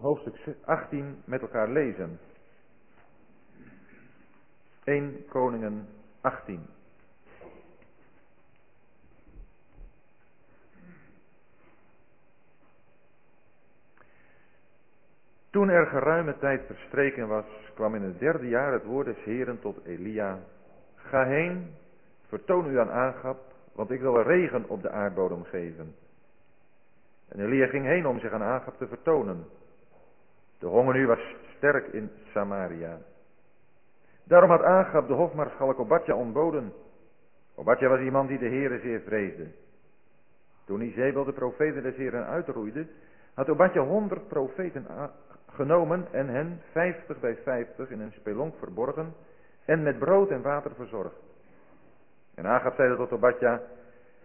hoofdstuk 18 met elkaar lezen. 1 Koningen 18. Toen er geruime tijd verstreken was, kwam in het derde jaar het woord des Heren tot Elia. Ga heen, vertoon u aan Agab, want ik wil regen op de aardbodem geven. En Elia ging heen om zich aan Agab te vertonen. De honger nu was sterk in Samaria. Daarom had Agab de hofmaarschalk Obadja ontboden. Obadja was iemand die de Heere zeer vreesde. Toen Izebel de profeten des Heeren uitroeide, had Obadja honderd profeten genomen en hen vijftig bij vijftig in een spelonk verborgen en met brood en water verzorgd. En Agab zeide tot Obadja,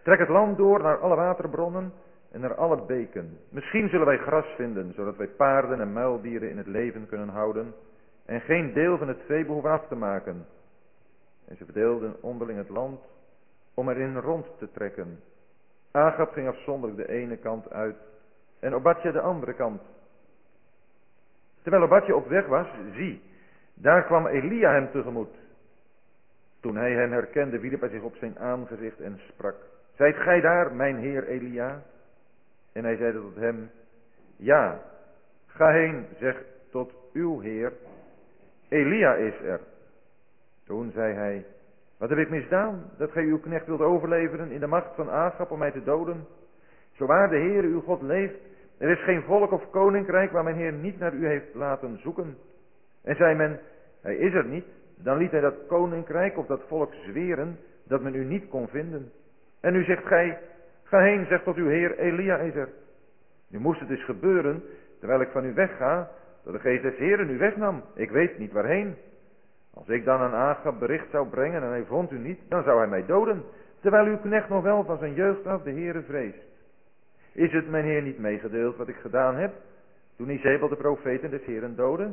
trek het land door naar alle waterbronnen en naar alle beken. Misschien zullen wij gras vinden, zodat wij paarden en muildieren in het leven kunnen houden en geen deel van het vee behoeven af te maken. En ze verdeelden onderling het land om erin rond te trekken. Agab ging afzonderlijk de ene kant uit en Obadja de andere kant. Terwijl Obadja op weg was, zie, daar kwam Elia hem tegemoet. Toen hij hen herkende, wierp hij zich op zijn aangezicht en sprak. Zijt gij daar, mijn heer Elia? En hij zeide tot hem, ja, ga heen, zeg tot uw heer, Elia is er. Toen zei hij, wat heb ik misdaan, dat gij uw knecht wilt overleveren in de macht van Agap om mij te doden? Zo waar de Heer uw God leeft, er is geen volk of koninkrijk waar mijn Heer niet naar u heeft laten zoeken. En zei men, hij is er niet, dan liet hij dat koninkrijk of dat volk zweren dat men u niet kon vinden. En nu zegt gij, ga heen, zegt tot uw Heer, er. Nu moest het dus gebeuren, terwijl ik van u wegga, dat de geest des Heren u wegnam. Ik weet niet waarheen. Als ik dan aan Agab bericht zou brengen en hij vond u niet, dan zou hij mij doden, terwijl uw knecht nog wel van zijn jeugd af de Heere vreest. Is het mijn Heer niet meegedeeld wat ik gedaan heb, toen Izebel de profeten des Heren doodde?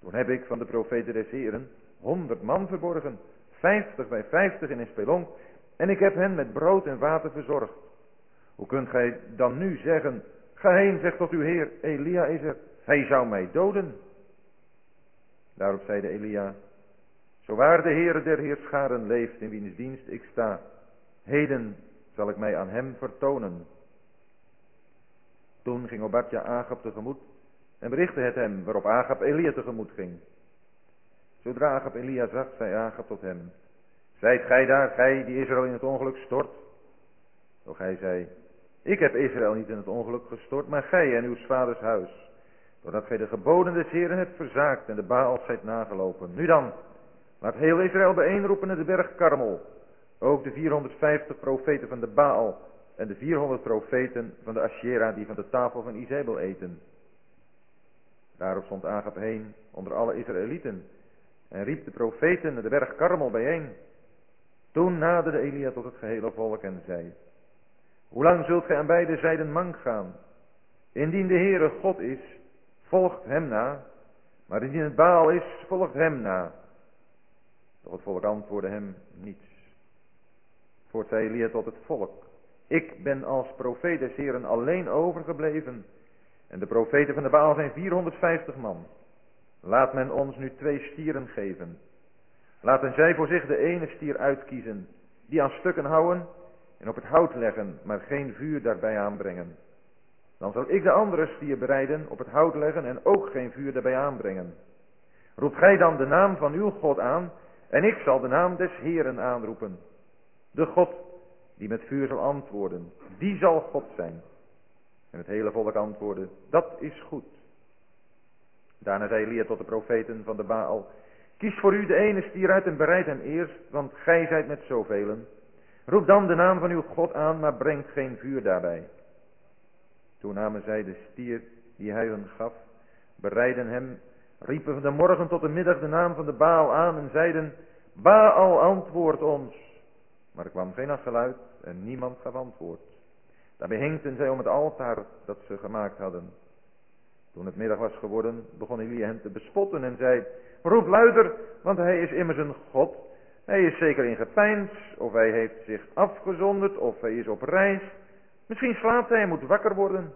Toen heb ik van de profeten des Heren honderd man verborgen, vijftig bij vijftig in een spelonk, en ik heb hen met brood en water verzorgd. Hoe kunt gij dan nu zeggen, ga heen, zeg tot uw Heer, Elia is er, hij zou mij doden. Daarop zeide Elia, zo waar de Heere der Heerscharen leeft in wiens dienst ik sta, heden zal ik mij aan hem vertonen. Toen ging Obadja Agab tegemoet en berichtte het hem, waarop Agab Elia tegemoet ging. Zodra Agab Elia zag, zei Agab tot hem, Zijt gij daar, gij die Israël in het ongeluk stort? Doch hij zei, ik heb Israël niet in het ongeluk gestort, maar gij en uw vaders huis. Doordat gij de geboden des Heren hebt verzaakt en de Baal zijt nagelopen. Nu dan, laat heel Israël bijeenroepen in de berg Karmel. Ook de 450 profeten van de Baal en de 400 profeten van de Asherah die van de tafel van Izebel eten. Daarop stond Agab heen onder alle Israëlieten en riep de profeten naar de berg Karmel bijeen. Toen naderde Elia tot het gehele volk en zei, Hoe lang zult gij aan beide zijden mank gaan? Indien de Heere God is, volgt hem na, maar indien het Baal is, volgt hem na. Doch het volk antwoordde hem niets. Voort tot het volk, ik ben als profeet des Heren alleen overgebleven, en de profeten van de Baal zijn 450 man. Laat men ons nu twee stieren geven. Laten zij voor zich de ene stier uitkiezen, die aan stukken houden en op het hout leggen, maar geen vuur daarbij aanbrengen. Dan zal ik de andere stier bereiden, op het hout leggen en ook geen vuur daarbij aanbrengen. Roep gij dan de naam van uw God aan, en ik zal de naam des Heeren aanroepen. De God die met vuur zal antwoorden, die zal God zijn. En het hele volk antwoordde, dat is goed. Daarna zei Elia tot de profeten van de Baal, kies voor u de ene stier uit en bereid hem eerst, want gij zijt met zoveel. Roep dan de naam van uw God aan, maar brengt geen vuur daarbij. Toen namen zij de stier die hij hun gaf, bereiden hem, riepen van de morgen tot de middag de naam van de Baal aan en zeiden, Baal antwoord ons. Maar er kwam geen geluid en niemand gaf antwoord. Daarbij hinkten zij om het altaar dat ze gemaakt hadden. Toen het middag was geworden, begon Elia hen te bespotten en zei, roep luider, want hij is immers een God. Hij is zeker in gepeins, of hij heeft zich afgezonderd, of hij is op reis. Misschien slaapt hij en moet wakker worden.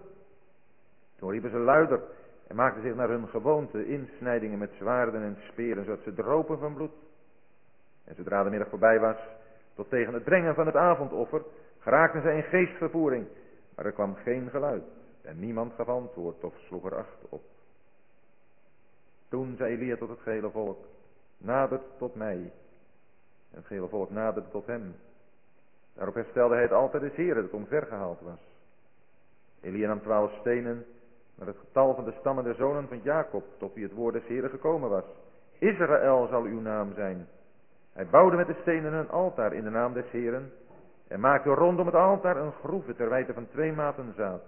Toen riepen ze luider, en maakten zich naar hun gewoonte insnijdingen met zwaarden en speren, zodat ze dropen van bloed. En zodra de middag voorbij was, tot tegen het brengen van het avondoffer, geraakten zij in geestvervoering, maar er kwam geen geluid en niemand gaf antwoord of sloeg er acht op. Toen zei Elia tot het gehele volk, nadert tot mij. En het gehele volk naderde tot hem. Daarop herstelde hij het altijd des Heren dat omvergehaald was. Elia nam twaalf stenen naar het getal van de stammen der zonen van Jacob, tot wie het woord des Heren gekomen was. Israël zal uw naam zijn. Hij bouwde met de stenen een altaar in de naam des Heren en maakte rondom het altaar een groeve ter wijte van twee maten zaad.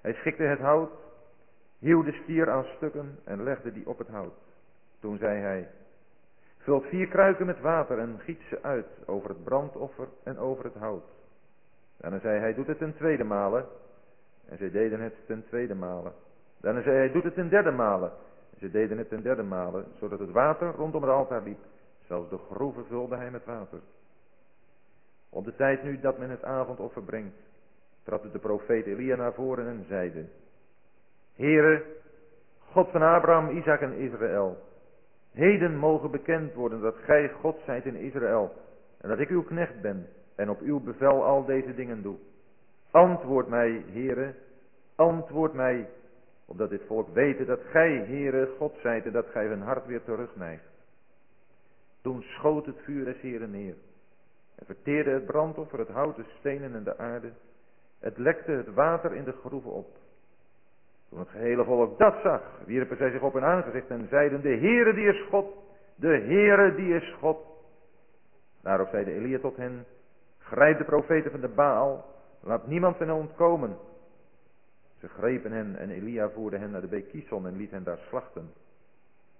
Hij schikte het hout, hieuw de stier aan stukken en legde die op het hout. Toen zei hij, vult vier kruiken met water en giet ze uit over het brandoffer en over het hout. Daarna zei hij, doet het ten tweede malen. En zij deden het ten tweede malen. Daarna zei hij, doet het ten derde malen. En ze deden het ten derde malen, zodat het water rondom het altaar liep. Zelfs de groeven vulde hij met water. Op de tijd nu dat men het avondoffer brengt, trad de profeet Elia naar voren en zeide, Heere, God van Abraham, Isaac en Israël, heden mogen bekend worden dat gij God zijt in Israël en dat ik uw knecht ben en op uw bevel al deze dingen doe. Antwoord mij, Heere, antwoord mij, opdat dit volk weten dat gij, Heere, God zijt en dat gij hun hart weer terugneigt. Toen schoot het vuur des Heren neer en verteerde het brandoffer, het hout, de stenen en de aarde. Het lekte het water in de groeven op. Toen het gehele volk dat zag, wierpen zij zich op hun aangezicht en zeiden, de Heere die is God, de Heere die is God. Daarop zeide Elia tot hen, grijp de profeten van de Baal, laat niemand hen ontkomen. Ze grepen hen en Elia voerde hen naar de beek Kison en liet hen daar slachten.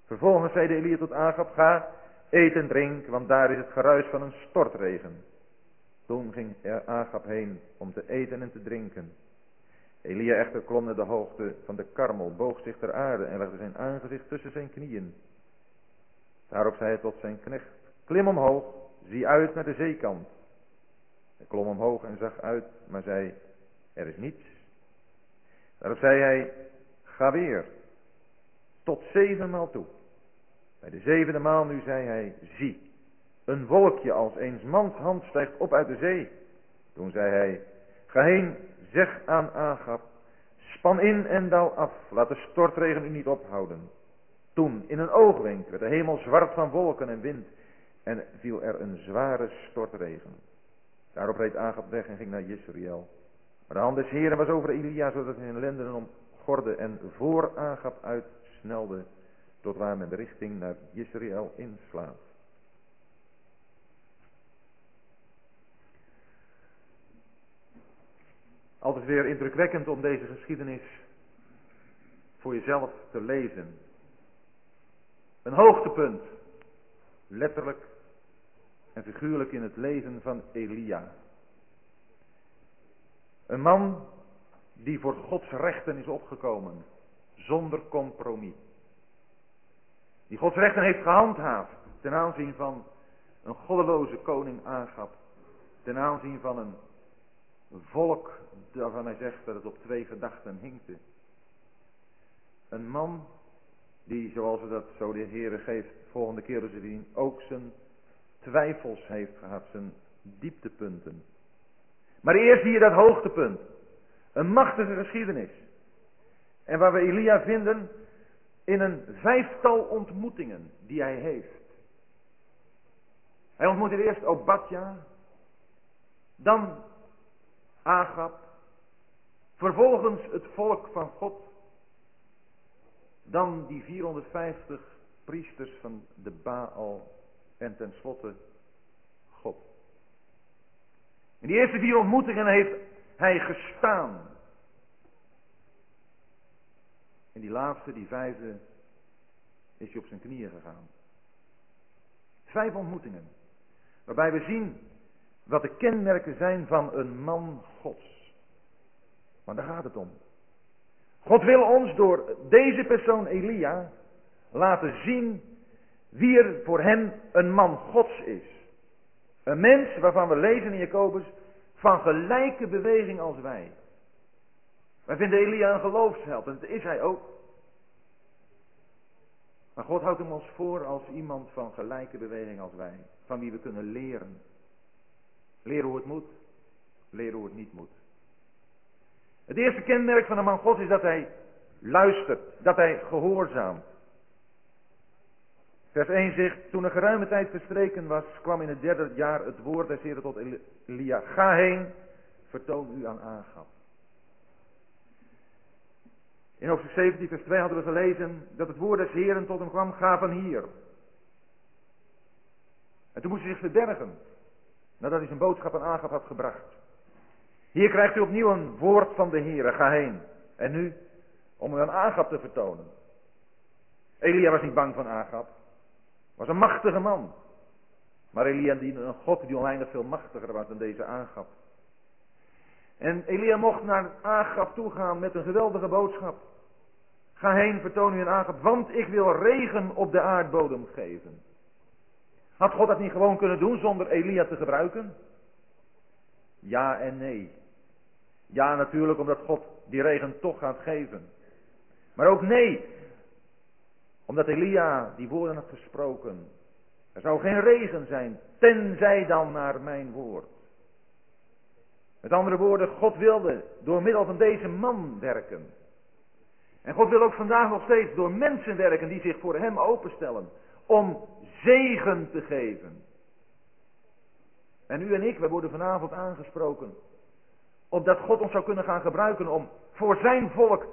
Vervolgens zeide Elia tot Agab, ga, eet en drink, want daar is het geruis van een stortregen. Toen ging Agab heen om te eten en te drinken. Elia echter klom naar de hoogte van de karmel, boog zich ter aarde en legde zijn aangezicht tussen zijn knieën. Daarop zei hij tot zijn knecht, klim omhoog, zie uit naar de zeekant. Hij klom omhoog en zag uit, maar zei, er is niets. Daarop zei hij, ga weer, tot zevenmaal toe. Bij de zevende maal nu zei hij, zie, een wolkje als eens mans hand stijgt op uit de zee. Toen zei hij, ga heen, zeg aan Agab, span in en daal af, laat de stortregen u niet ophouden. Toen, in een oogwenk, werd de hemel zwart van wolken en wind en viel er een zware stortregen. Daarop reed Agab weg en ging naar Jezreel. Maar de hand des Heren was over Elia, zodat hij zijn lendenen omgorde en voor Agab uitsnelde, tot waar men de richting naar Jezreel inslaat. Altijd weer indrukwekkend om deze geschiedenis voor jezelf te lezen. Een hoogtepunt, letterlijk en figuurlijk in het leven van Elia. Een man die voor Gods rechten is opgekomen, zonder compromis. Die Gods rechten heeft gehandhaafd ten aanzien van een goddeloze koning Agab, ten aanzien van een volk waarvan hij zegt dat het op twee gedachten hinkte. Een man die, zoals we dat zo de Heere geeft, volgende keer zullen zien, ook zijn twijfels heeft gehad, zijn dieptepunten. Maar eerst hier dat hoogtepunt. Een machtige geschiedenis. En waar we Elia vinden in een vijftal ontmoetingen die hij heeft. Hij ontmoette eerst Obadja, dan Agab, vervolgens het volk van God, dan die 450 priesters van de Baal en tenslotte God. In die eerste vier ontmoetingen heeft hij gestaan. In die laatste, die vijfde, is hij op zijn knieën gegaan. Vijf ontmoetingen. Waarbij we zien wat de kenmerken zijn van een man Gods. Maar daar gaat het om. God wil ons door deze persoon Elia laten zien wie er voor hem een man Gods is. Een mens waarvan we lezen in Jacobus van gelijke beweging als wij. Wij vinden Elia een geloofsheld en dat is hij ook. Maar God houdt hem ons voor als iemand van gelijke beweging als wij. Van wie we kunnen leren. Leren hoe het moet. Leren hoe het niet moet. Het eerste kenmerk van een man God is dat hij luistert. Dat hij gehoorzaamt. Vers 1 zegt, toen een geruime tijd verstreken was, kwam in het derde jaar het woord des Heren tot Elia. Ga heen, vertoon u aan Agab. In hoofdstuk 17 vers 2 hadden we gelezen dat het woord des Heren tot hem kwam, ga van hier. En toen moest hij zich verbergen, nadat hij zijn boodschap aan Agab had gebracht. Hier krijgt u opnieuw een woord van de Heer, ga heen. En nu, om u aan Agab te vertonen. Elia was niet bang van Agab. Was een machtige man. Maar Elia diende een God die oneindig veel machtiger was dan deze Agab. En Elia mocht naar Agab toe gaan met een geweldige boodschap. Ga heen, vertoon u een Agab, want ik wil regen op de aardbodem geven. Had God dat niet gewoon kunnen doen zonder Elia te gebruiken? Ja en nee. Ja natuurlijk omdat God die regen toch gaat geven. Maar ook nee, omdat Elia die woorden had gesproken. Er zou geen regen zijn, tenzij dan naar mijn woord. Met andere woorden, God wilde door middel van deze man werken. En God wil ook vandaag nog steeds door mensen werken die zich voor hem openstellen. Om zegen te geven. En u en ik, wij worden vanavond aangesproken. Opdat God ons zou kunnen gaan gebruiken om voor zijn volk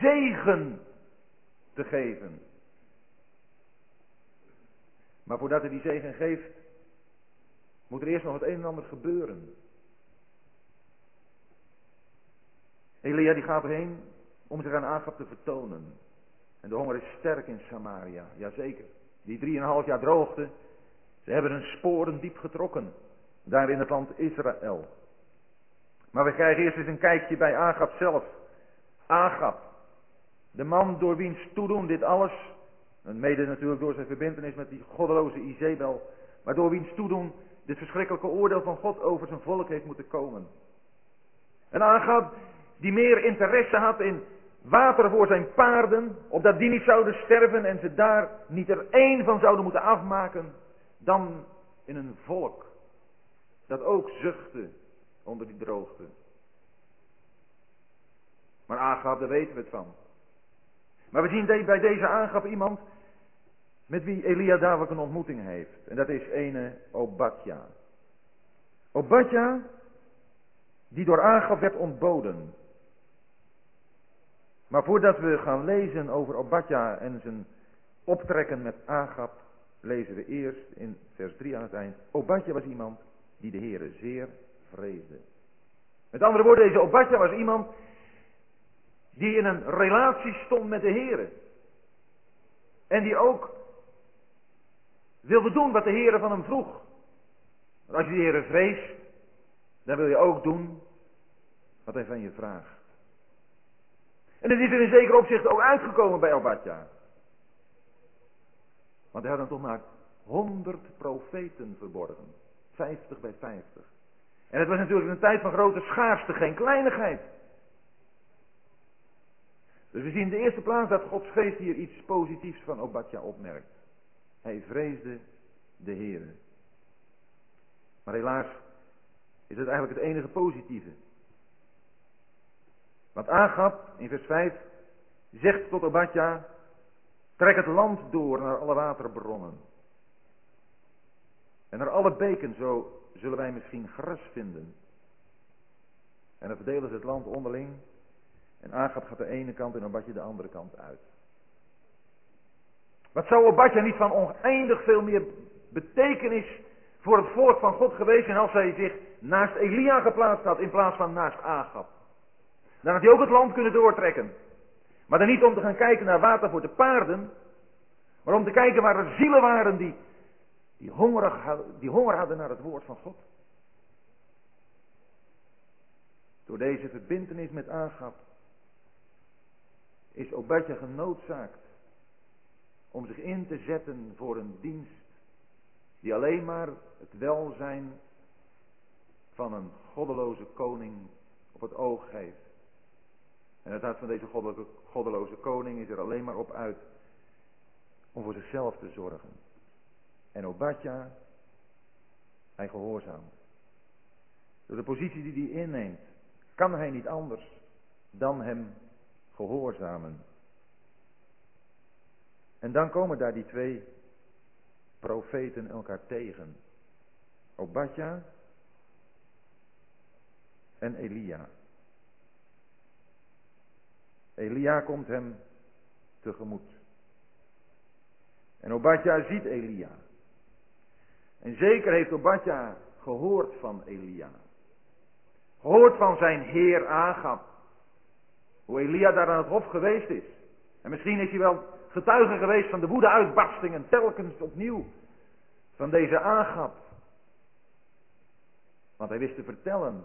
zegen te geven. Maar voordat hij die zegen geeft, moet er eerst nog het een en ander gebeuren. Elia die gaat erheen om zich aan Agab te vertonen. En de honger is sterk in Samaria, jazeker. Die drieënhalf jaar droogte, ze hebben hun sporen diep getrokken. Daar in het land Israël. Maar we krijgen eerst eens een kijkje bij Agab zelf. Agab, de man door wiens toedoen dit alles en mede natuurlijk door zijn verbindenis met die goddeloze Izebel. Maar door wiens toedoen dit verschrikkelijke oordeel van God over zijn volk heeft moeten komen. En Agab, die meer interesse had in water voor zijn paarden, opdat die niet zouden sterven en ze daar niet er één van zouden moeten afmaken, dan in een volk dat ook zuchtte onder die droogte. Maar Agab, daar weten we het van. Maar we zien bij deze Agab iemand met wie Elia dadelijk een ontmoeting heeft. En dat is ene Obadja. Obadja, die door Agab werd ontboden. Maar voordat we gaan lezen over Obadja en zijn optrekken met Agab, lezen we eerst in vers 3 aan het eind. Obadja was iemand die de Heere zeer vreesde. Met andere woorden, deze Obadja was iemand die in een relatie stond met de Heere. En die ook wilde doen wat de Heer van hem vroeg. Want als je de Heer vreest, dan wil je ook doen wat hij van je vraagt. En het is er in zekere opzicht ook uitgekomen bij Obadja. Want hij had dan toch maar honderd profeten verborgen. Vijftig bij vijftig. En het was natuurlijk een tijd van grote schaarste, geen kleinigheid. Dus we zien in de eerste plaats dat Gods geest hier iets positiefs van Obadja opmerkt. Hij vreesde de Heer. Maar helaas is het eigenlijk het enige positieve. Want Agab in vers 5 zegt tot Obadja, trek het land door naar alle waterbronnen. En naar alle beken, zo zullen wij misschien gras vinden. En dan verdelen ze het land onderling. En Agab gaat de ene kant en Obadja de andere kant uit. Wat zou Obadja niet van oneindig veel meer betekenis voor het volk van God geweest zijn als hij zich naast Elia geplaatst had in plaats van naast Agab. Dan had hij ook het land kunnen doortrekken. Maar dan niet om te gaan kijken naar water voor de paarden, maar om te kijken waar er zielen waren die, die, die honger hadden naar het woord van God. Door deze verbintenis met Agab is Obadja genoodzaakt om zich in te zetten voor een dienst die alleen maar het welzijn van een goddeloze koning op het oog heeft. En het hart van deze goddeloze koning is er alleen maar op uit om voor zichzelf te zorgen. En Obadja, hij gehoorzaamt. Door de positie die hij inneemt, kan hij niet anders dan hem gehoorzamen. En dan komen daar die twee profeten elkaar tegen. Obadja en Elia. Elia komt hem tegemoet. En Obadja ziet Elia. En zeker heeft Obadja gehoord van Elia. Gehoord van zijn heer Agab. Hoe Elia daar aan het hof geweest is. En misschien is hij wel getuige geweest van de woede-uitbarstingen telkens opnieuw van deze Agab. Want hij wist te vertellen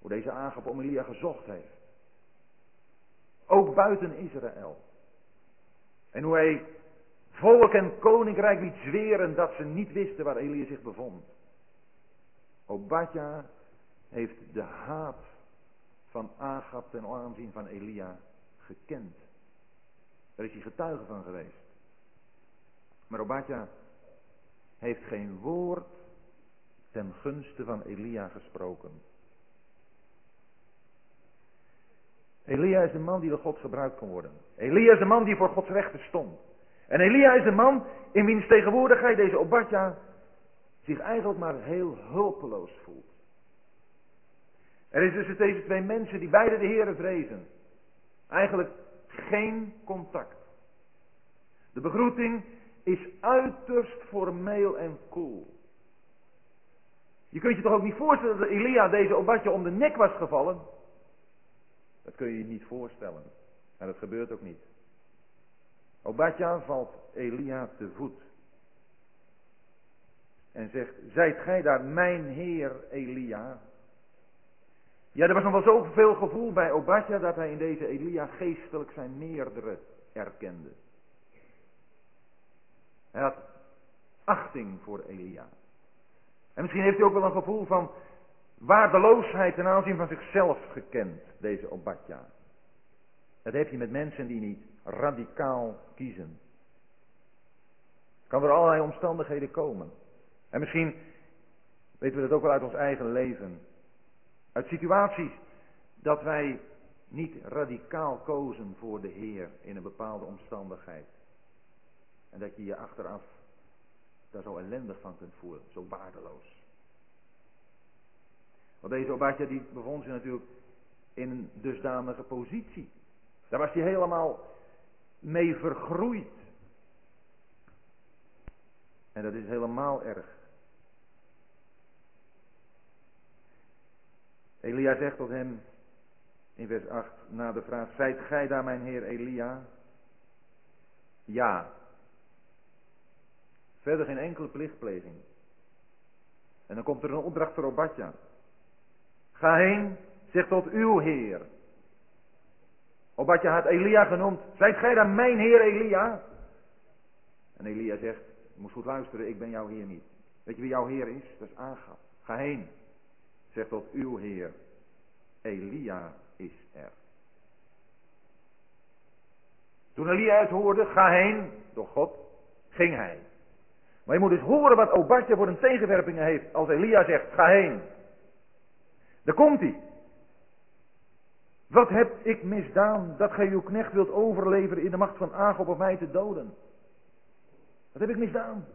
hoe deze Agab om Elia gezocht heeft. Ook buiten Israël. En hoe hij volk en koninkrijk liet zweren dat ze niet wisten waar Elia zich bevond. Obadja heeft de haat van Agab ten aanzien van Elia gekend. Daar is hij getuige van geweest. Maar Obadja heeft geen woord ten gunste van Elia gesproken. Elia is de man die door God gebruikt kon worden. Elia is de man die voor Gods rechten stond. En Elia is de man in wiens tegenwoordigheid deze Obadja zich eigenlijk maar heel hulpeloos voelt. Er is tussen deze twee mensen die beide de Heeren vrezen. Eigenlijk geen contact. De begroeting is uiterst formeel en koel. Je kunt je toch ook niet voorstellen dat Elia deze Obadja om de nek was gevallen? Dat kun je je niet voorstellen. En dat gebeurt ook niet. Obadja valt Elia te voet. En zegt, zijt gij daar mijn heer Elia? Ja, er was nog wel zoveel gevoel bij Obadja dat hij in deze Elia geestelijk zijn meerdere erkende. Hij had achting voor Elia. En misschien heeft hij ook wel een gevoel van waardeloosheid ten aanzien van zichzelf gekend, deze Obadja. Dat heb je met mensen die niet radicaal kiezen. Kan er allerlei omstandigheden komen. En misschien weten we dat ook wel uit ons eigen leven. Uit situaties dat wij niet radicaal kozen voor de Heer in een bepaalde omstandigheid. En dat je je achteraf daar zo ellendig van kunt voelen, zo waardeloos. Want deze Obadja die bevond zich natuurlijk in een dusdanige positie. Daar was hij helemaal mee vergroeid. En dat is helemaal erg. Elia zegt tot hem in vers 8 na de vraag, zijt gij daar mijn heer Elia? Ja. Verder geen enkele plichtpleging. En dan komt er een opdracht voor Obadja. Ga heen, zeg tot uw heer. Obadja had Elia genoemd. Zijt gij dan mijn heer Elia? En Elia zegt, je moet goed luisteren, ik ben jouw heer niet. Weet je wie jouw heer is? Dat is Agab. Ga heen, zeg tot uw heer. Elia is er. Toen Elia het hoorde, ga heen, door God, ging hij. Maar je moet eens horen wat Obadja voor een tegenwerpingen heeft als Elia zegt, ga heen. Daar komt hij. Wat heb ik misdaan dat gij uw knecht wilt overleveren in de macht van Agop of mij te doden? Wat heb ik misdaan?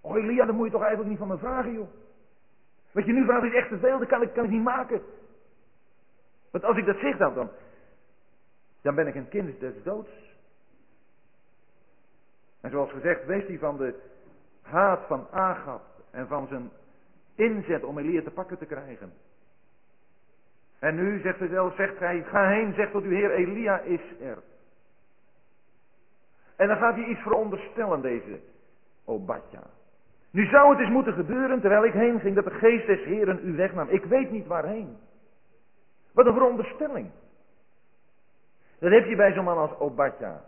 Oh Elia, dat moet je toch eigenlijk niet van me vragen, joh. Wat je nu vraagt is echt te veel, dat kan ik, kan ik niet maken. Want als ik dat zeg dan, dan, dan ben ik een kind des doods. En zoals gezegd, wees hij van de haat van Agap en van zijn inzet om Elia te pakken te krijgen. En nu, zegt hij zelf, zegt hij, ga heen, zegt tot uw Heer, Elia is er. En dan gaat hij iets veronderstellen, deze Obadja. Nu zou het eens moeten gebeuren, terwijl ik heen ging, dat de geest des Heeren u wegnam. Ik weet niet waarheen. Wat een veronderstelling. Dat heb je bij zo'n man als Obadja.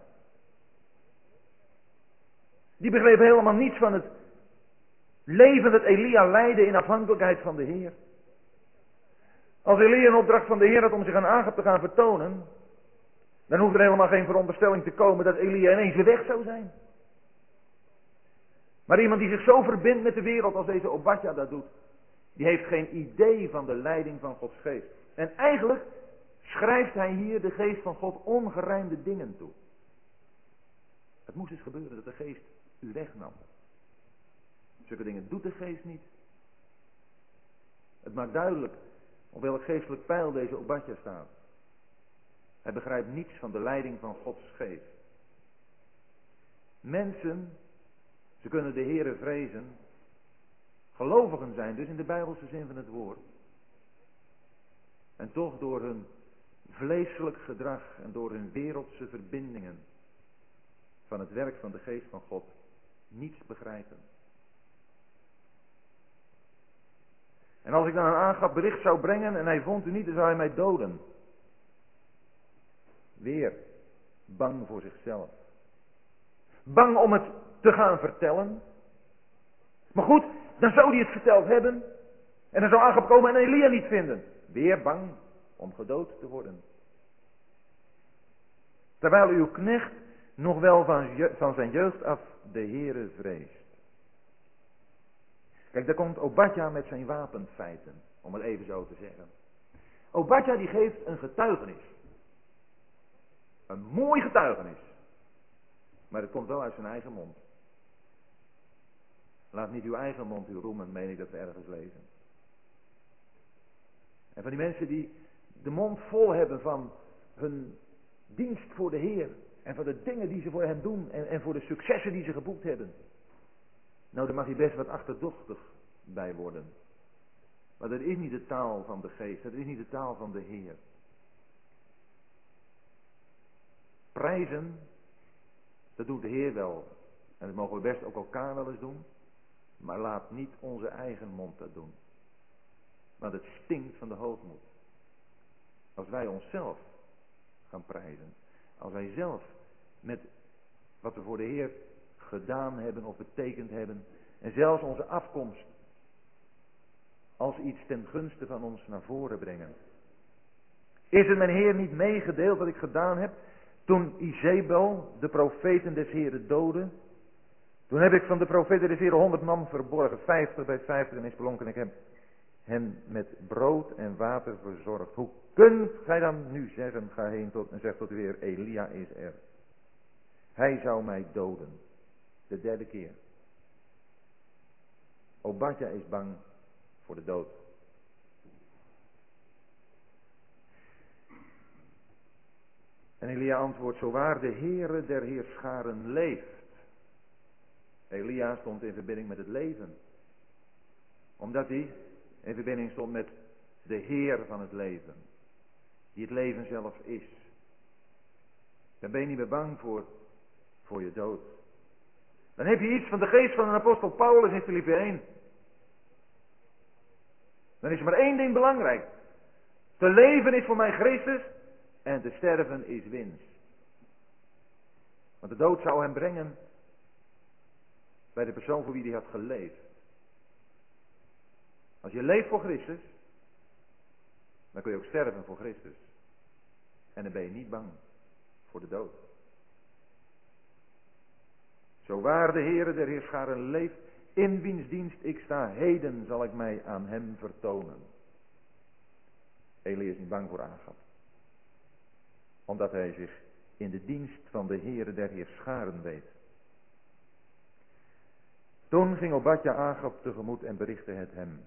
Die begreep helemaal niets van het leven dat Elia leidde in afhankelijkheid van de Heer. Als Elia een opdracht van de Heer had om zich aan Agap te gaan vertonen, dan hoeft er helemaal geen veronderstelling te komen dat Elia ineens weer weg zou zijn. Maar iemand die zich zo verbindt met de wereld als deze Obadja dat doet, die heeft geen idee van de leiding van Gods geest. En eigenlijk schrijft hij hier de geest van God ongerijmde dingen toe. Het moest dus gebeuren dat de geest u wegnam. Zulke dingen doet de geest niet. Het maakt duidelijk op welk geestelijk pijl deze Obadja staat. Hij begrijpt niets van de leiding van Gods geest. Mensen, ze kunnen de Here vrezen, gelovigen zijn, dus in de Bijbelse zin van het woord. En toch door hun vleeselijk gedrag en door hun wereldse verbindingen van het werk van de geest van God niets begrijpen. En als ik dan een aangap bericht zou brengen en hij vond u niet, dan zou hij mij doden. Weer bang voor zichzelf. Bang om het te gaan vertellen. Maar goed, dan zou hij het verteld hebben. En dan zou Agap komen en Elia niet vinden. Weer bang om gedood te worden. Terwijl uw knecht nog wel van, van zijn jeugd af de Heere vreest. Kijk, daar komt Obadja met zijn wapenfeiten, om het even zo te zeggen. Obadja die geeft een getuigenis. Een mooi getuigenis. Maar het komt wel uit zijn eigen mond. Laat niet uw eigen mond u roemen, meen ik dat we ergens lezen. En van die mensen die de mond vol hebben van hun dienst voor de Heer. En van de dingen die ze voor hem doen. En, en voor de successen die ze geboekt hebben. Nou, daar mag hij best wat achterdochtig bij worden. Maar dat is niet de taal van de geest. Dat is niet de taal van de Heer. Prijzen, dat doet de Heer wel. En dat mogen we best ook elkaar wel eens doen. Maar laat niet onze eigen mond dat doen. Want het stinkt van de hoogmoed. Als wij onszelf gaan prijzen. Als wij zelf met wat we voor de Heer gedaan hebben of betekend hebben. En zelfs onze afkomst als iets ten gunste van ons naar voren brengen. Is het mijn Heer niet meegedeeld wat ik gedaan heb toen Izebel de profeten des Heeren doodde? Toen heb ik van de profeten des Heeren honderd man verborgen, vijftig bij vijftig en is belonken. Ik heb hen met brood en water verzorgd. Hoe kunt gij dan nu zeggen, ga heen tot, en zeg tot weer, Elia is er. Hij zou mij doden. De derde keer. Obadja is bang voor de dood. En Elia antwoordt, zo waar de Heere der Heerscharen leeft. Elia stond in verbinding met het leven. Omdat hij in verbinding stond met de Heer van het leven. Die het leven zelf is. Dan ben je niet meer bang voor, voor je dood. Dan heb je iets van de geest van een apostel Paulus in Filippi 1. Dan is er maar één ding belangrijk. Te leven is voor mij Christus en te sterven is winst. Want de dood zou hem brengen bij de persoon voor wie hij had geleefd. Als je leeft voor Christus, dan kun je ook sterven voor Christus. En dan ben je niet bang voor de dood. Zo waar de Heere der Heerscharen leeft, in wiens dienst ik sta, heden zal ik mij aan hem vertonen. Elia is niet bang voor Agap. Omdat hij zich in de dienst van de Heere der Heerscharen weet. Toen ging Obadja Agap tegemoet en berichtte het hem.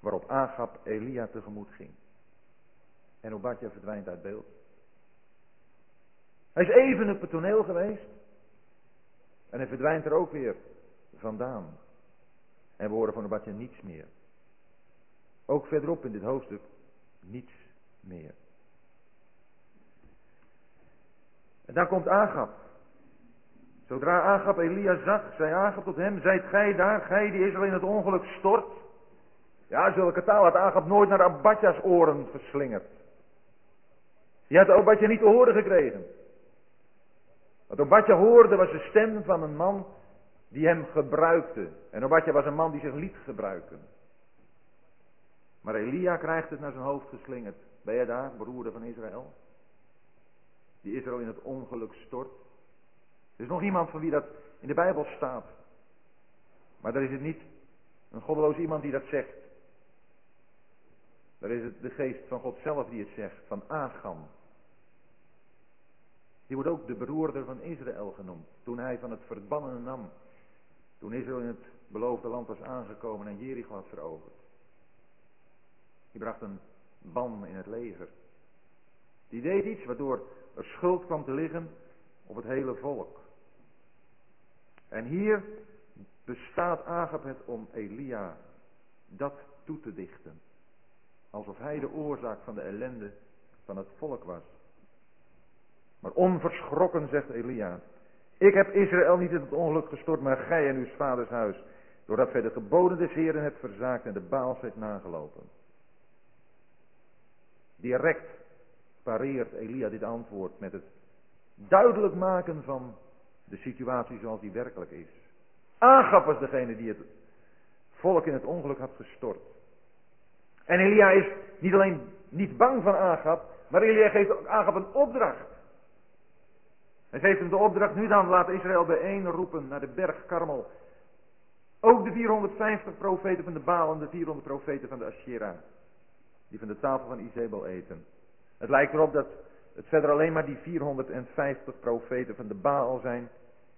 Waarop Agap Elia tegemoet ging. En Obadja verdwijnt uit beeld. Hij is even op het toneel geweest. En hij verdwijnt er ook weer vandaan. En we horen van Obadja niets meer. Ook verderop in dit hoofdstuk niets meer. En daar komt Agap. Zodra Agap Elia zag, zei Agap tot hem, zijt gij daar, gij die Israël in het ongeluk stort? Ja, zulke taal had Agap nooit naar Abadja's oren geslingerd. Die had Obadja niet te horen gekregen. Wat Obadja hoorde was de stem van een man die hem gebruikte. En Obadja was een man die zich liet gebruiken. Maar Elia krijgt het naar zijn hoofd geslingerd. Ben je daar, broeder van Israël? Die Israël in het ongeluk stort. Er is nog iemand van wie dat in de Bijbel staat. Maar daar is het niet een goddeloos iemand die dat zegt. Daar is het de geest van God zelf die het zegt, van Agam. Die wordt ook de beroerder van Israël genoemd. Toen hij van het verbannen nam. Toen Israël in het beloofde land was aangekomen en Jericho had veroverd. Die bracht een ban in het leger. Die deed iets waardoor er schuld kwam te liggen op het hele volk. En hier bestaat Agap het om Elia dat toe te dichten. Alsof hij de oorzaak van de ellende van het volk was. Maar onverschrokken zegt Elia. Ik heb Israël niet in het ongeluk gestort, maar gij en uw vaders huis. Doordat gij de geboden des Heren hebt verzaakt en de Baals hebt nagelopen. Direct pareert Elia dit antwoord met het duidelijk maken van de situatie zoals die werkelijk is. Agap was degene die het volk in het ongeluk had gestort. En Elia is niet alleen niet bang van Agap, maar Elia geeft ook Agap een opdracht. Hij geeft hem de opdracht, nu dan laat Israël bijeen roepen naar de berg Karmel. Ook de 450 profeten van de Baal en de 400 profeten van de Asherah. Die van de tafel van Izebel eten. Het lijkt erop dat het verder alleen maar die 450 profeten van de Baal zijn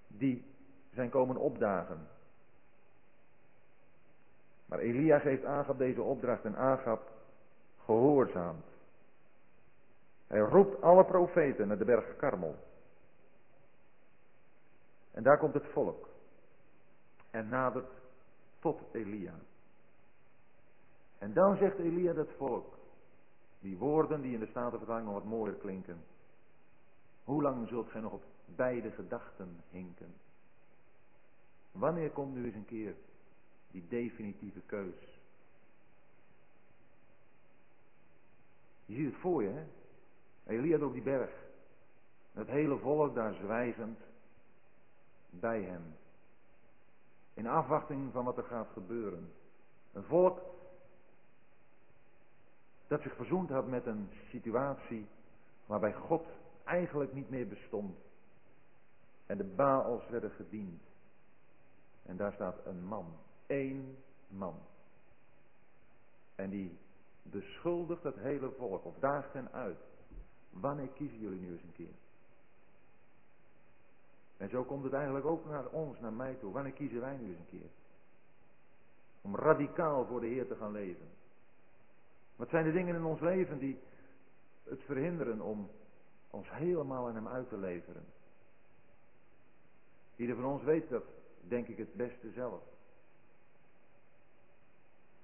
die zijn komen opdagen. Maar Elia geeft Agab deze opdracht en Agab gehoorzaamt. Hij roept alle profeten naar de berg Karmel. En daar komt het volk. En nadert tot Elia. En dan zegt Elia dat volk. Die woorden die in de Statenvertaling nog wat mooier klinken. Hoe lang zult gij nog op beide gedachten hinken? Wanneer komt nu eens een keer die definitieve keus? Je ziet het voor je, hè? Elia op die berg. Het hele volk daar zwijgend bij hem. In afwachting van wat er gaat gebeuren. Een volk dat zich verzoend had met een situatie waarbij God eigenlijk niet meer bestond. En de Baals werden gediend. En daar staat een man. één man. En die beschuldigt het hele volk. Of daagt hen uit. Wanneer kiezen jullie nu eens een keer? En zo komt het eigenlijk ook naar ons, naar mij toe. Wanneer kiezen wij nu eens een keer? Om radicaal voor de Heer te gaan leven. Wat zijn de dingen in ons leven die het verhinderen om ons helemaal aan hem uit te leveren? Ieder van ons weet dat, denk ik, het beste zelf.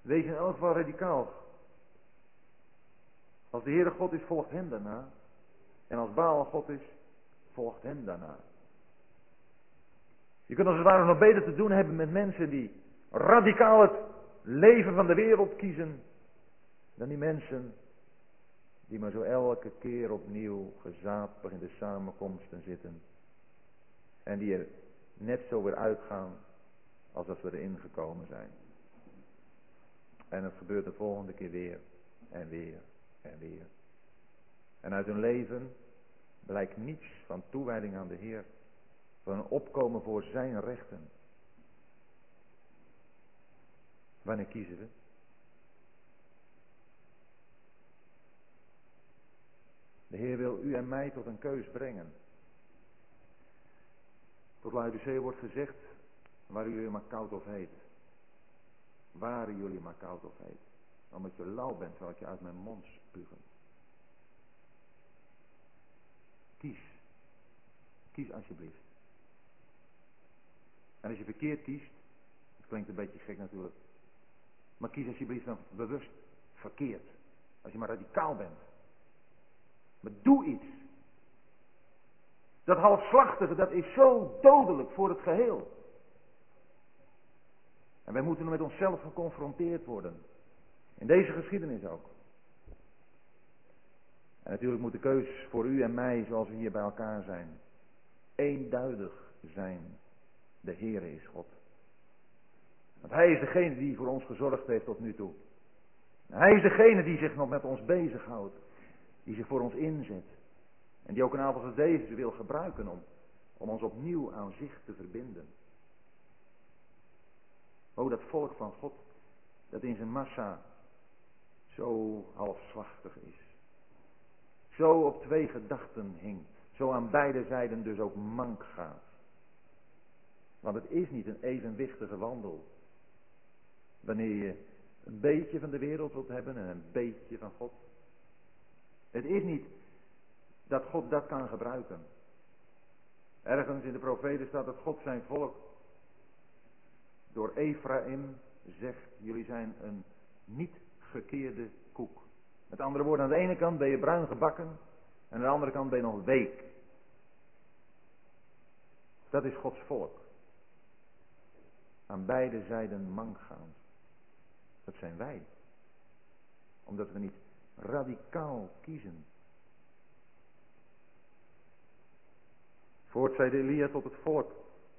Wees in elk geval radicaal. Als de Heere God is, volgt hem daarna. En als Baal God is, volgt hem daarna. Je kunt als het ware nog beter te doen hebben met mensen die radicaal het leven van de wereld kiezen dan die mensen die maar zo elke keer opnieuw gezapig in de samenkomsten zitten. En die er net zo weer uitgaan als dat we erin gekomen zijn. En het gebeurt de volgende keer weer en weer en weer. En uit hun leven blijkt niets van toewijding aan de Heer. Van opkomen voor zijn rechten. Wanneer kiezen we? De Heer wil u en mij tot een keus brengen. Tot Laodicea wordt gezegd, waar jullie maar koud of heet. Waren jullie maar koud of heet. Omdat je lauw bent, zal ik je uit mijn mond spugen. Kies. Kies alsjeblieft. En als je verkeerd kiest, het klinkt een beetje gek natuurlijk. Maar kies alsjeblieft dan bewust verkeerd. Als je maar radicaal bent. Maar doe iets. Dat halfslachtige, dat is zo dodelijk voor het geheel. En wij moeten met onszelf geconfronteerd worden. In deze geschiedenis ook. En natuurlijk moet de keus voor u en mij, zoals we hier bij elkaar zijn, eenduidig zijn. De Heere is God. Want Hij is degene die voor ons gezorgd heeft tot nu toe. Hij is degene die zich nog met ons bezighoudt. Die zich voor ons inzet. En die ook een avond als deze wil gebruiken om, om ons opnieuw aan zich te verbinden. Oh, dat volk van God, dat in zijn massa zo halfslachtig is. Zo op twee gedachten hinkt. Zo aan beide zijden dus ook mank gaat. Want het is niet een evenwichtige wandel. Wanneer je een beetje van de wereld wilt hebben en een beetje van God. Het is niet dat God dat kan gebruiken. Ergens in de profeten staat dat God zijn volk door Ephraim zegt, jullie zijn een niet gekeerde koek. Met andere woorden, aan de ene kant ben je bruin gebakken en aan de andere kant ben je nog week. Dat is Gods volk. Aan beide zijden mank gaan. Dat zijn wij. Omdat we niet radicaal kiezen. Voort zeide Elia tot het volk.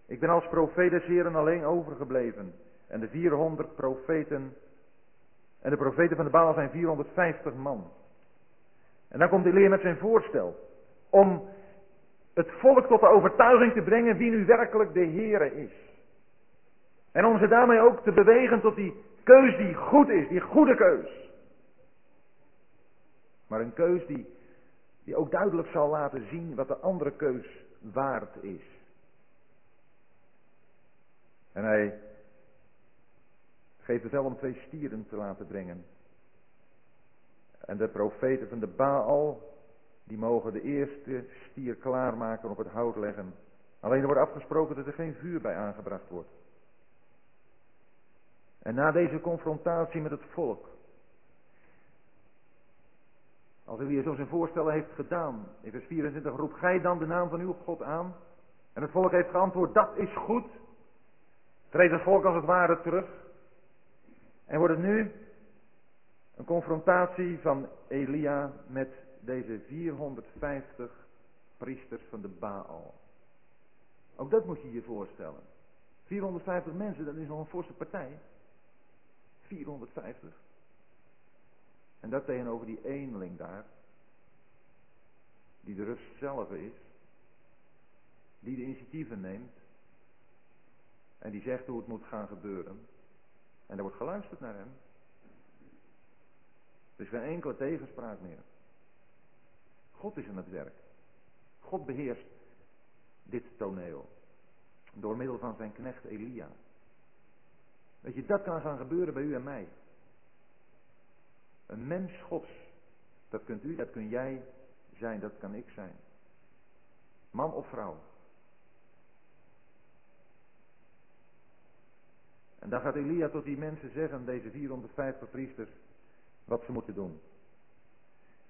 Ik ben als profeet alleen overgebleven. En de 400 profeten. En de profeten van de Baal zijn 450 man. En dan komt Elia met zijn voorstel. Om het volk tot de overtuiging te brengen wie nu werkelijk de Heere is. En om ze daarmee ook te bewegen tot die keus die goed is, die goede keus. Maar een keus die, die ook duidelijk zal laten zien wat de andere keus waard is. En hij geeft het wel om twee stieren te laten brengen. En de profeten van de Baal, die mogen de eerste stier klaarmaken op het hout leggen. Alleen er wordt afgesproken dat er geen vuur bij aangebracht wordt. En na deze confrontatie met het volk, als Elia zo zijn voorstellen heeft gedaan, in vers 24 roept gij dan de naam van uw God aan. En het volk heeft geantwoord, dat is goed. Treedt het volk als het ware terug. En wordt het nu een confrontatie van Elia met deze 450 priesters van de Baal. Ook dat moet je je voorstellen. 450 mensen, dat is nog een forse partij. 450. En dat tegenover die eenling daar, die de rust zelf is, die de initiatieven neemt en die zegt hoe het moet gaan gebeuren. En er wordt geluisterd naar hem. Er is geen enkele tegenspraak meer. God is aan het werk. God beheerst dit toneel. Door middel van zijn knecht Elia. Weet je, dat kan gaan gebeuren bij u en mij. Een mens gods. Dat kunt u, dat kun jij zijn, dat kan ik zijn. Man of vrouw. En dan gaat Elia tot die mensen zeggen, deze 450 priesters, wat ze moeten doen.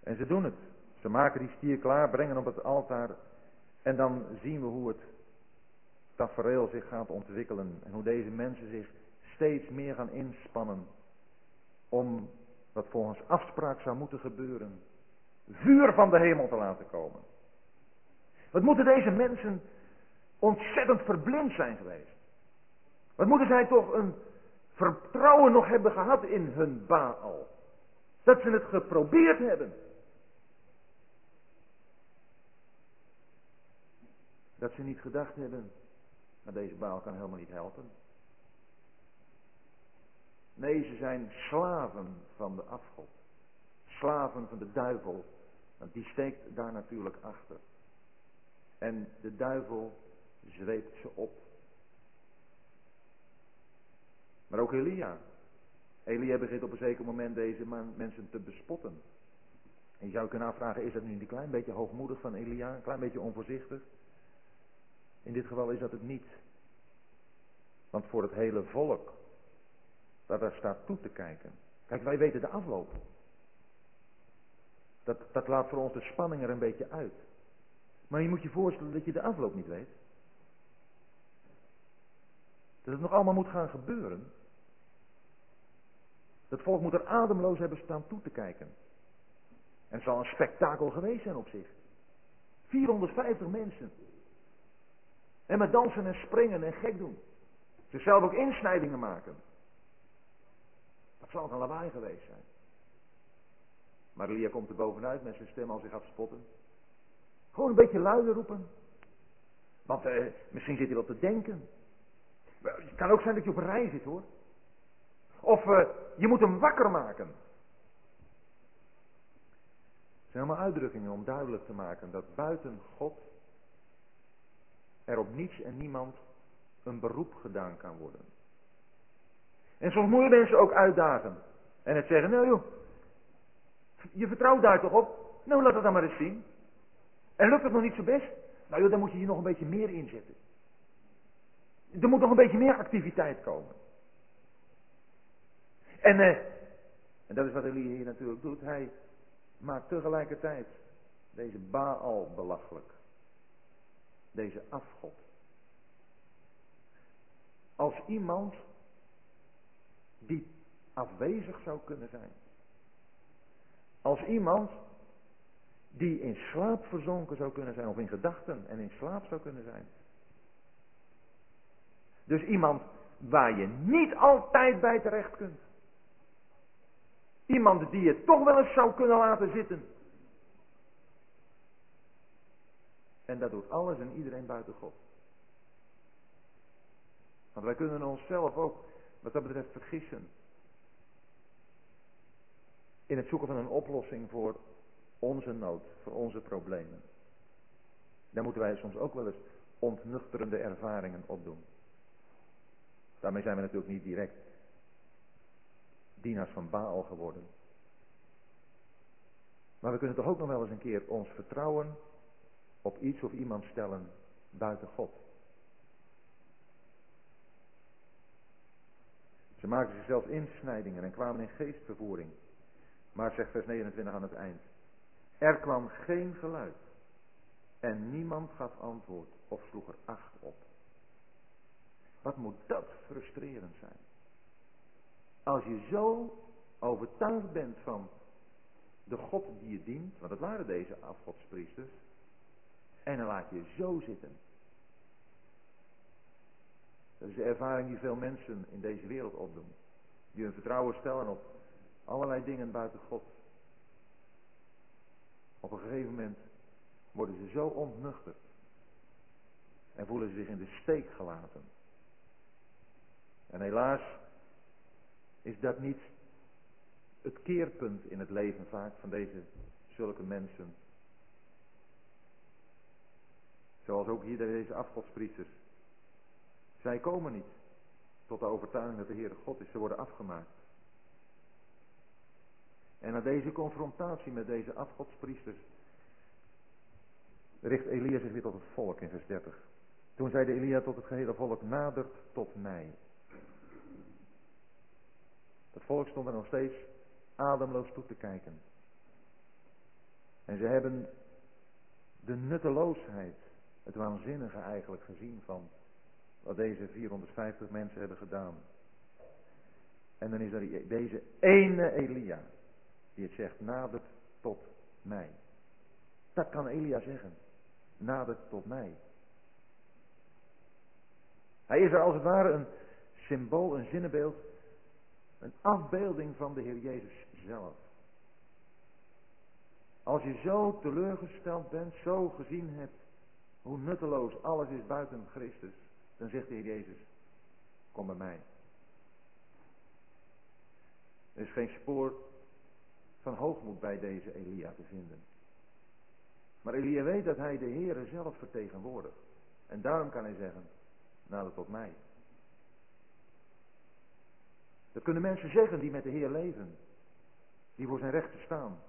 En ze doen het. Ze maken die stier klaar, brengen op het altaar. En dan zien we hoe het tafereel zich gaat ontwikkelen. En hoe deze mensen zich steeds meer gaan inspannen. Om wat volgens afspraak zou moeten gebeuren. Vuur van de hemel te laten komen. Wat moeten deze mensen ontzettend verblind zijn geweest. Wat moeten zij toch een vertrouwen nog hebben gehad in hun Baal. Dat ze het geprobeerd hebben. Dat ze niet gedacht hebben, maar deze Baal kan helemaal niet helpen. Nee, ze zijn slaven van de afgod. Slaven van de duivel. Want die steekt daar natuurlijk achter. En de duivel zweept ze op. Maar ook Elia. Elia begint op een zeker moment deze mensen te bespotten. En je zou kunnen afvragen, is dat nu een klein beetje hoogmoedig van Elia? Een klein beetje onvoorzichtig? In dit geval is dat het niet. Want voor het hele volk dat daar staat toe te kijken. Kijk, wij weten de afloop. Dat, dat laat voor ons de spanning er een beetje uit. Maar je moet je voorstellen dat je de afloop niet weet. Dat het nog allemaal moet gaan gebeuren. Dat volk moet er ademloos hebben staan toe te kijken. En het zal een spektakel geweest zijn op zich. 450 mensen. En met dansen en springen en gek doen. Zichzelf ook insnijdingen maken. Dat zal een lawaai geweest zijn. Maar Elia komt er bovenuit met zijn stem als hij gaat spotten. Gewoon een beetje luider roepen. Want eh, misschien zit hij wel te denken. Het kan ook zijn dat je op rij zit hoor. Of uh, je moet hem wakker maken. Het zijn allemaal uitdrukkingen om duidelijk te maken dat buiten God er op niets en niemand een beroep gedaan kan worden. En soms moeten mensen ook uitdagen. En het zeggen, nou joh, je vertrouwt daar toch op? Nou, laat het dan maar eens zien. En lukt het nog niet zo best? Nou joh, dan moet je hier nog een beetje meer inzetten. Er moet nog een beetje meer activiteit komen. En, eh, en dat is wat Elia hier natuurlijk doet. Hij maakt tegelijkertijd deze Baal belachelijk. Deze afgod. Als iemand die afwezig zou kunnen zijn. Als iemand die in slaap verzonken zou kunnen zijn, of in gedachten en in slaap zou kunnen zijn. Dus iemand waar je niet altijd bij terecht kunt. Iemand die je toch wel eens zou kunnen laten zitten. En dat doet alles en iedereen buiten God. Want wij kunnen onszelf ook wat dat betreft vergissen. In het zoeken van een oplossing voor onze nood, voor onze problemen. Daar moeten wij soms ook wel eens ontnuchterende ervaringen opdoen. Daarmee zijn we natuurlijk niet direct dienaars van Baal geworden. Maar we kunnen toch ook nog wel eens een keer ons vertrouwen op iets of iemand stellen buiten God. Ze maakten zich zelfs insnijdingen en kwamen in geestvervoering. Maar zegt vers 29 aan het eind. Er kwam geen geluid. En niemand gaf antwoord of sloeg er acht op. Wat moet dat frustrerend zijn. Als je zo overtuigd bent van de God die je dient, want dat waren deze afgodspriesters, en dan laat je zo zitten. Dat is de ervaring die veel mensen in deze wereld opdoen. Die hun vertrouwen stellen op allerlei dingen buiten God. Op een gegeven moment worden ze zo ontnuchterd. En voelen ze zich in de steek gelaten. En helaas is dat niet het keerpunt in het leven vaak van deze zulke mensen. Zoals ook hier deze afgodspriesters. Zij komen niet tot de overtuiging dat de Heere God is. Ze worden afgemaakt. En na deze confrontatie met deze afgodspriesters richt Elia zich weer tot het volk in vers 30. Toen zeide Elia tot het gehele volk, nadert tot mij. Het volk stond er nog steeds ademloos toe te kijken. En ze hebben de nutteloosheid, het waanzinnige eigenlijk gezien van wat deze 450 mensen hebben gedaan. En dan is er deze ene Elia die het zegt, nadert tot mij. Dat kan Elia zeggen. Nadert tot mij. Hij is er als het ware een symbool, een zinnenbeeld, een afbeelding van de Heer Jezus zelf. Als je zo teleurgesteld bent, zo gezien hebt hoe nutteloos alles is buiten Christus, dan zegt de Heer Jezus, kom bij mij. Er is geen spoor van hoogmoed bij deze Elia te vinden. Maar Elia weet dat hij de Heere zelf vertegenwoordigt. En daarom kan hij zeggen, nader tot mij. Dat kunnen mensen zeggen die met de Heer leven. Die voor zijn rechten staan.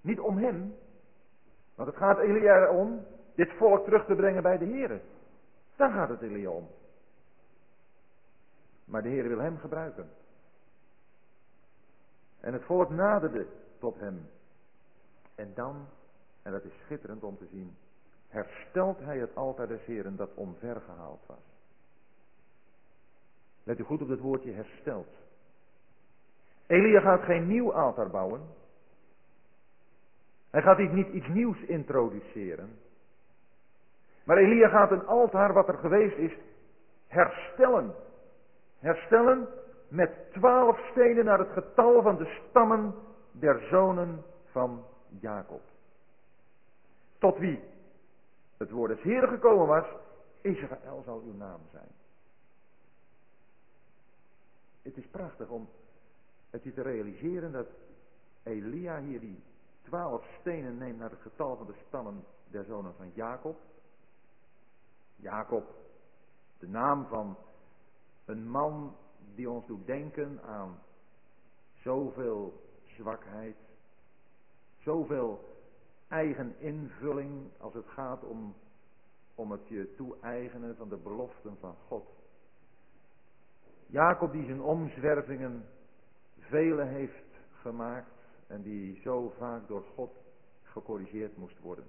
Niet om hem. Want het gaat Elia erom dit volk terug te brengen bij de Heer. Daar gaat het Elia om. Maar de Heer wil hem gebruiken. En het volk naderde tot hem. En dan, en dat is schitterend om te zien, herstelt hij het altaar des Heren dat omvergehaald was. Let u goed op het woordje hersteld. Elia gaat geen nieuw altaar bouwen. Hij gaat niet iets nieuws introduceren. Maar Elia gaat een altaar wat er geweest is herstellen. Herstellen met twaalf stenen naar het getal van de stammen der zonen van Jacob. Tot wie het woord des Heeren gekomen was, Israël zal uw naam zijn. het is prachtig om het je te realiseren dat Elia hier die twaalf stenen neemt naar het getal van de stammen der zonen van Jacob. Jacob, de naam van een man die ons doet denken aan zoveel zwakheid, zoveel eigen invulling als het gaat om, om het je toe-eigenen van de beloften van God. Jacob die zijn omzwervingen vele heeft gemaakt en die zo vaak door God gecorrigeerd moest worden.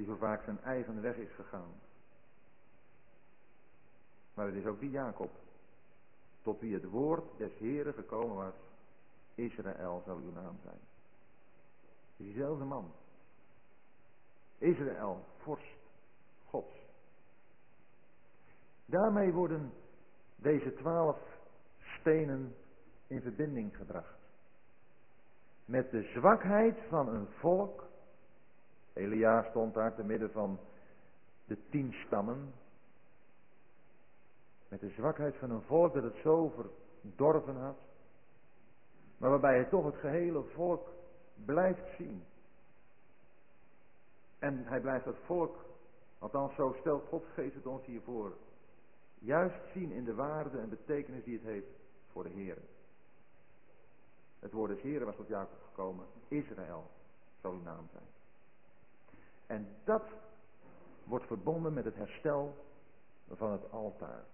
Die zo vaak zijn eigen weg is gegaan. Maar het is ook die Jacob, tot wie het woord des Heren gekomen was, Israël zal uw naam zijn. Diezelfde man. Israël, vorst, Gods. Daarmee worden deze twaalf stenen in verbinding gebracht. Met de zwakheid van een volk. Elia stond daar te midden van de tien stammen. Met de zwakheid van een volk dat het zo verdorven had. Maar waarbij hij toch het gehele volk blijft zien. En hij blijft het volk, althans zo stelt God geest het ons hiervoor, juist zien in de waarde en betekenis die het heeft voor de Heer. Het woord des Heren was tot Jacob gekomen. Israël zal uw naam zijn. En dat wordt verbonden met het herstel van het altaar.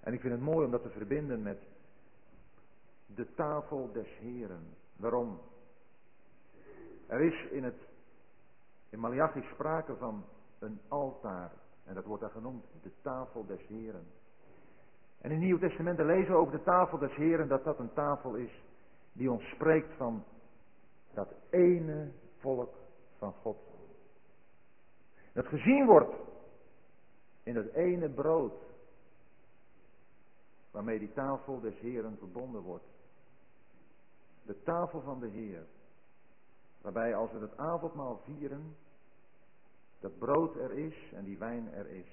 En ik vind het mooi om dat te verbinden met de tafel des Heren. Waarom? Er is in het in Malachi sprake van een altaar. En dat wordt daar genoemd de tafel des Heren. En in het Nieuwe Testament lezen we over de tafel des Heren dat dat een tafel is die ons spreekt van dat ene volk van God. Dat gezien wordt in dat ene brood waarmee die tafel des Heren verbonden wordt. De tafel van de Heer. Waarbij als we het avondmaal vieren, dat brood er is en die wijn er is.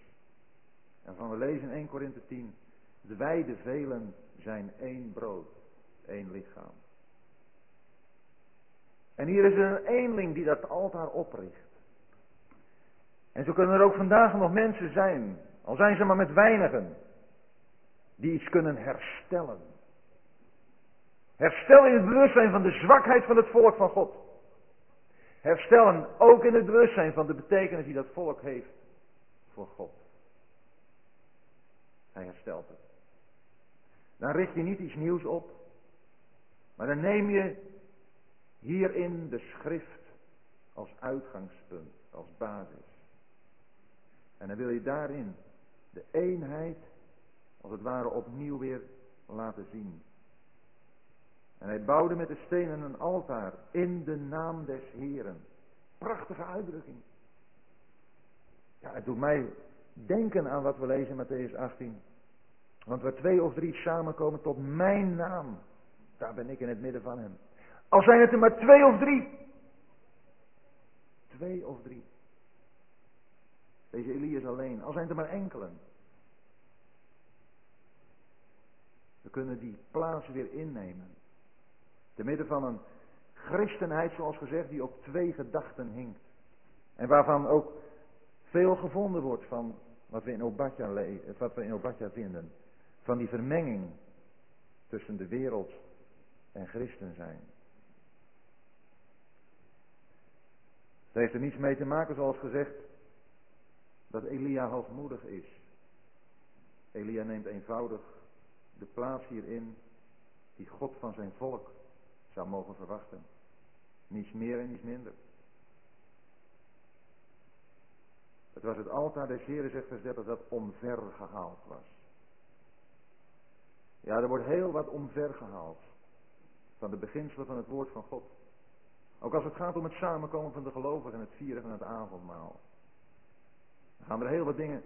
En van we lezen in 1 Korinthe 10, de wij de velen zijn één brood, één lichaam. En hier is een eenling die dat altaar opricht. En zo kunnen er ook vandaag nog mensen zijn, al zijn ze maar met weinigen, die iets kunnen herstellen. Herstel in het bewustzijn van de zwakheid van het volk van God. Herstellen ook in het bewustzijn van de betekenis die dat volk heeft voor God. Hij herstelt het. Dan richt je niet iets nieuws op, maar dan neem je hierin de schrift als uitgangspunt, als basis. En dan wil je daarin de eenheid, als het ware, opnieuw weer laten zien. En hij bouwde met de stenen een altaar in de naam des Heren. Prachtige uitdrukking. Ja, het doet mij denken aan wat we lezen in Matthäus 18. Want waar twee of drie samenkomen tot mijn naam, daar ben ik in het midden van hem. Al zijn het er maar twee of drie. Twee of drie. Deze Elias alleen. Al zijn er maar enkelen. We kunnen die plaats weer innemen. Te midden van een christenheid, zoals gezegd, die op twee gedachten hinkt. En waarvan ook veel gevonden wordt van wat we in Obadja, wat we in Obadja vinden. Van die vermenging tussen de wereld en christen zijn. Het heeft er niets mee te maken, zoals gezegd, dat Elia hoogmoedig is. Elia neemt eenvoudig de plaats hierin die God van zijn volk zou mogen verwachten. Niets meer en niets minder. Het was het altaar des Heren, zegt vers 30, dat omvergehaald was. Ja, er wordt heel wat omvergehaald. Van de beginselen van het woord van God. Ook als het gaat om het samenkomen van de gelovigen en het vieren van het avondmaal. Dan gaan er heel wat dingen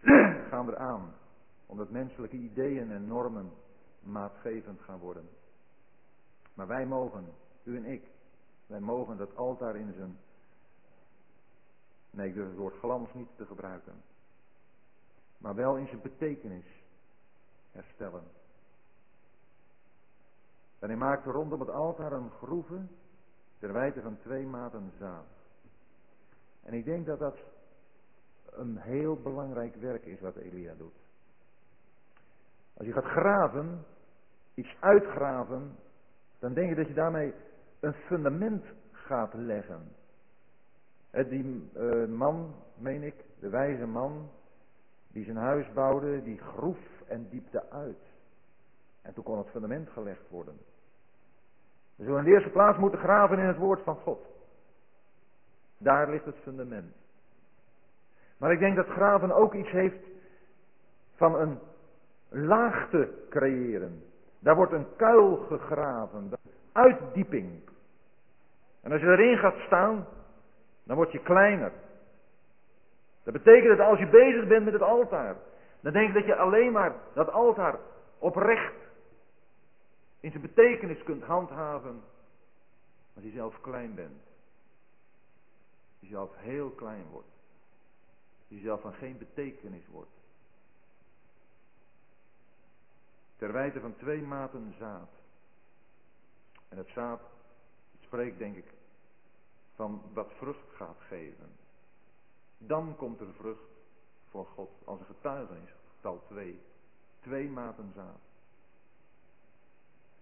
gaan er aan. Omdat menselijke ideeën en normen maatgevend gaan worden. Maar wij mogen, u en ik, wij mogen dat altaar in zijn, nee ik durf het woord glans niet te gebruiken. maar wel in zijn betekenis herstellen. En hij maakte rondom het altaar een groeve ter wijte van twee maten zaad. En ik denk dat dat een heel belangrijk werk is wat Elia doet. Als je gaat graven, iets uitgraven, dan denk je dat je daarmee een fundament gaat leggen. Die uh, man, meen ik, de wijze man, die zijn huis bouwde, die groef en diepte uit. En toen kon het fundament gelegd worden. We in de eerste plaats moeten graven in het woord van God. Daar ligt het fundament. Maar ik denk dat graven ook iets heeft van een laagte creëren. Daar wordt een kuil gegraven, uitdieping. En als je erin gaat staan, dan word je kleiner. Dat betekent dat als je bezig bent met het altaar, dan denk ik dat je alleen maar dat altaar oprecht in zijn betekenis kunt handhaven als je zelf klein bent. Als zelf heel klein wordt. Als zelf van geen betekenis wordt. Ter wijte van twee maten zaad. En het zaad spreekt denk ik van wat vrucht gaat geven. Dan komt er vrucht voor God als een getuigenis. Getal twee. Twee maten zaad.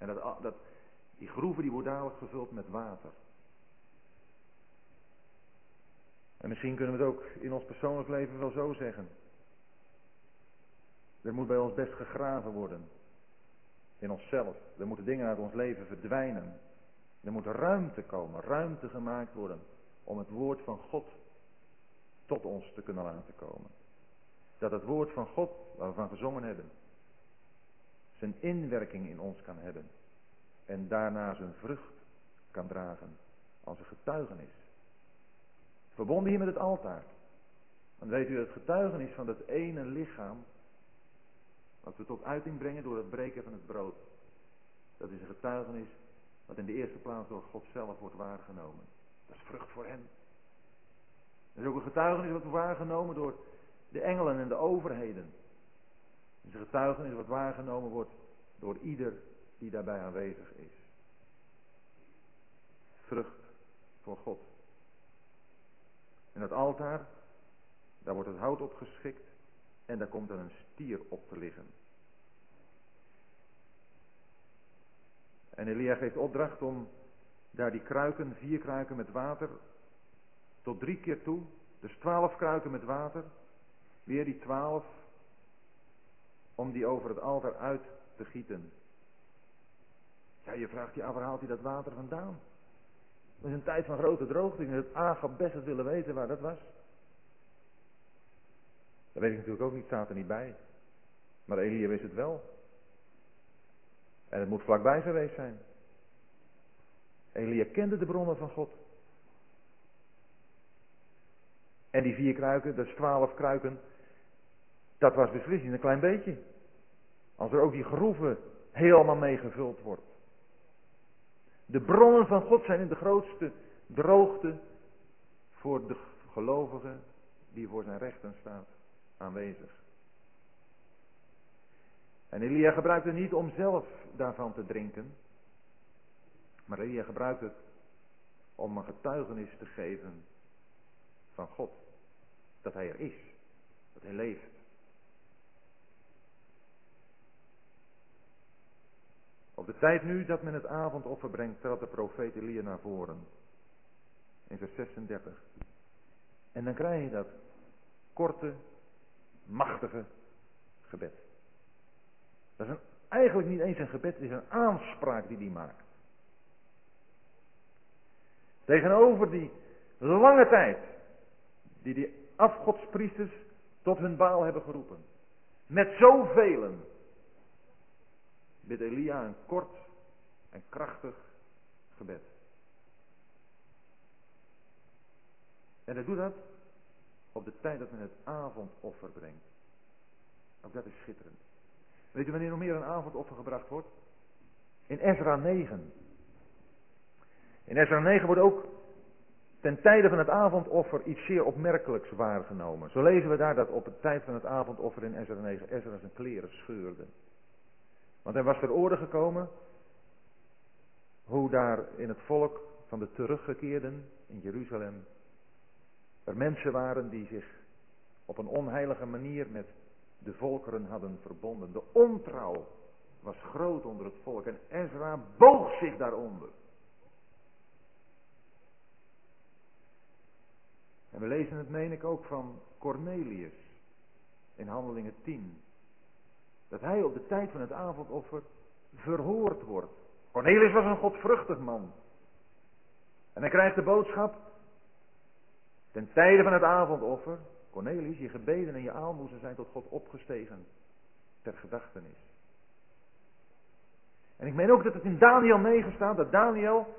En dat, dat, die groeven die worden dadelijk gevuld met water. En misschien kunnen we het ook in ons persoonlijk leven wel zo zeggen. Er moet bij ons best gegraven worden. In onszelf. Er moeten dingen uit ons leven verdwijnen. Er moet ruimte komen, ruimte gemaakt worden om het woord van God tot ons te kunnen laten komen. Dat het woord van God, waar we van gezongen hebben, zijn inwerking in ons kan hebben. En daarna zijn vrucht kan dragen als een getuigenis. Verbonden hier met het altaar. Dan weet u het getuigenis van dat ene lichaam. Wat we tot uiting brengen door het breken van het brood. Dat is een getuigenis wat in de eerste plaats door God zelf wordt waargenomen. Dat is vrucht voor hem. Dat is ook een getuigenis wat wordt waargenomen door de engelen en de overheden. Het is getuigenis wat waargenomen wordt door ieder die daarbij aanwezig is. Vrucht voor God. En het altaar, daar wordt het hout op geschikt en daar komt er een stier op te liggen. En Elia geeft opdracht om daar die kruiken, vier kruiken met water, tot drie keer toe, dus twaalf kruiken met water, weer die twaalf, om die over het altaar uit te gieten. Ja, je vraagt je af, waar haalt hij dat water vandaan? Het is een tijd van grote droogte. Ik het Agab best het willen weten waar dat was. Dat weet ik natuurlijk ook niet, staat er niet bij. Maar Elia wist het wel. En het moet vlakbij geweest zijn. Elia kende de bronnen van God. En die vier kruiken, dat is twaalf kruiken, dat was beslissend een klein beetje. Als er ook die groeven helemaal mee gevuld wordt. De bronnen van God zijn in de grootste droogte voor de gelovige die voor zijn rechten staat aanwezig. En Elia gebruikt het niet om zelf daarvan te drinken. Maar Elia gebruikt het om een getuigenis te geven van God. Dat hij er is. Dat hij leeft. Op de tijd nu dat men het avondoffer brengt, trad de profeet Elia naar voren. In vers 36. En dan krijg je dat korte, machtige gebed. Dat is eigenlijk niet eens een gebed, het is een aanspraak die hij maakt. Tegenover die lange tijd die die afgodspriesters tot hun baal hebben geroepen. Met zoveel bidt Elia een kort en krachtig gebed. En hij doet dat op de tijd dat men het avondoffer brengt. Ook dat is schitterend. Weet u wanneer nog meer een avondoffer gebracht wordt? In Ezra 9. In Ezra 9 wordt ook ten tijde van het avondoffer iets zeer opmerkelijks waargenomen. Zo lezen we daar dat op het tijd van het avondoffer in Ezra 9 Ezra zijn kleren scheurde. Want hij was ter orde gekomen hoe daar in het volk van de teruggekeerden in Jeruzalem er mensen waren die zich op een onheilige manier met de volkeren hadden verbonden. De ontrouw was groot onder het volk en Ezra boog zich daaronder. En we lezen het, meen ik, ook van Cornelius in Handelingen 10. Dat hij op de tijd van het avondoffer verhoord wordt. Cornelius was een godvruchtig man. En hij krijgt de boodschap, ten tijde van het avondoffer, Cornelius, je gebeden en je aalmoezen zijn tot God opgestegen ter gedachtenis. En ik meen ook dat het in Daniel 9 staat, dat Daniel,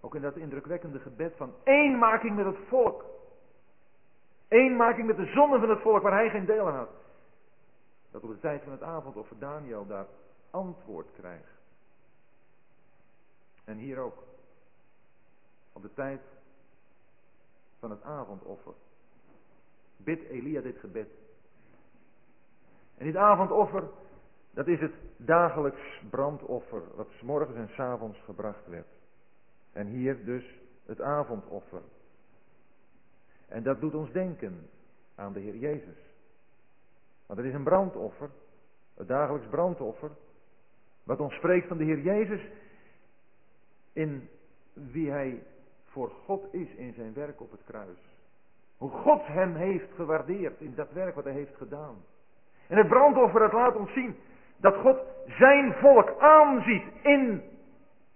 ook in dat indrukwekkende gebed van eenmaking met het volk, eenmaking met de zonden van het volk waar hij geen deel aan had, dat op de tijd van het avondoffer Daniel daar antwoord krijgt. En hier ook, op de tijd van het avondoffer bidt Elia dit gebed. En dit avondoffer, dat is het dagelijks brandoffer wat s morgens en s avonds gebracht werd. En hier dus het avondoffer. En dat doet ons denken aan de Heer Jezus. Want het is een brandoffer, het dagelijks brandoffer, wat ons spreekt van de Heer Jezus in wie Hij voor God is in zijn werk op het kruis. Hoe God hem heeft gewaardeerd in dat werk wat hij heeft gedaan. En het brandoffer het laat ons zien dat God zijn volk aanziet in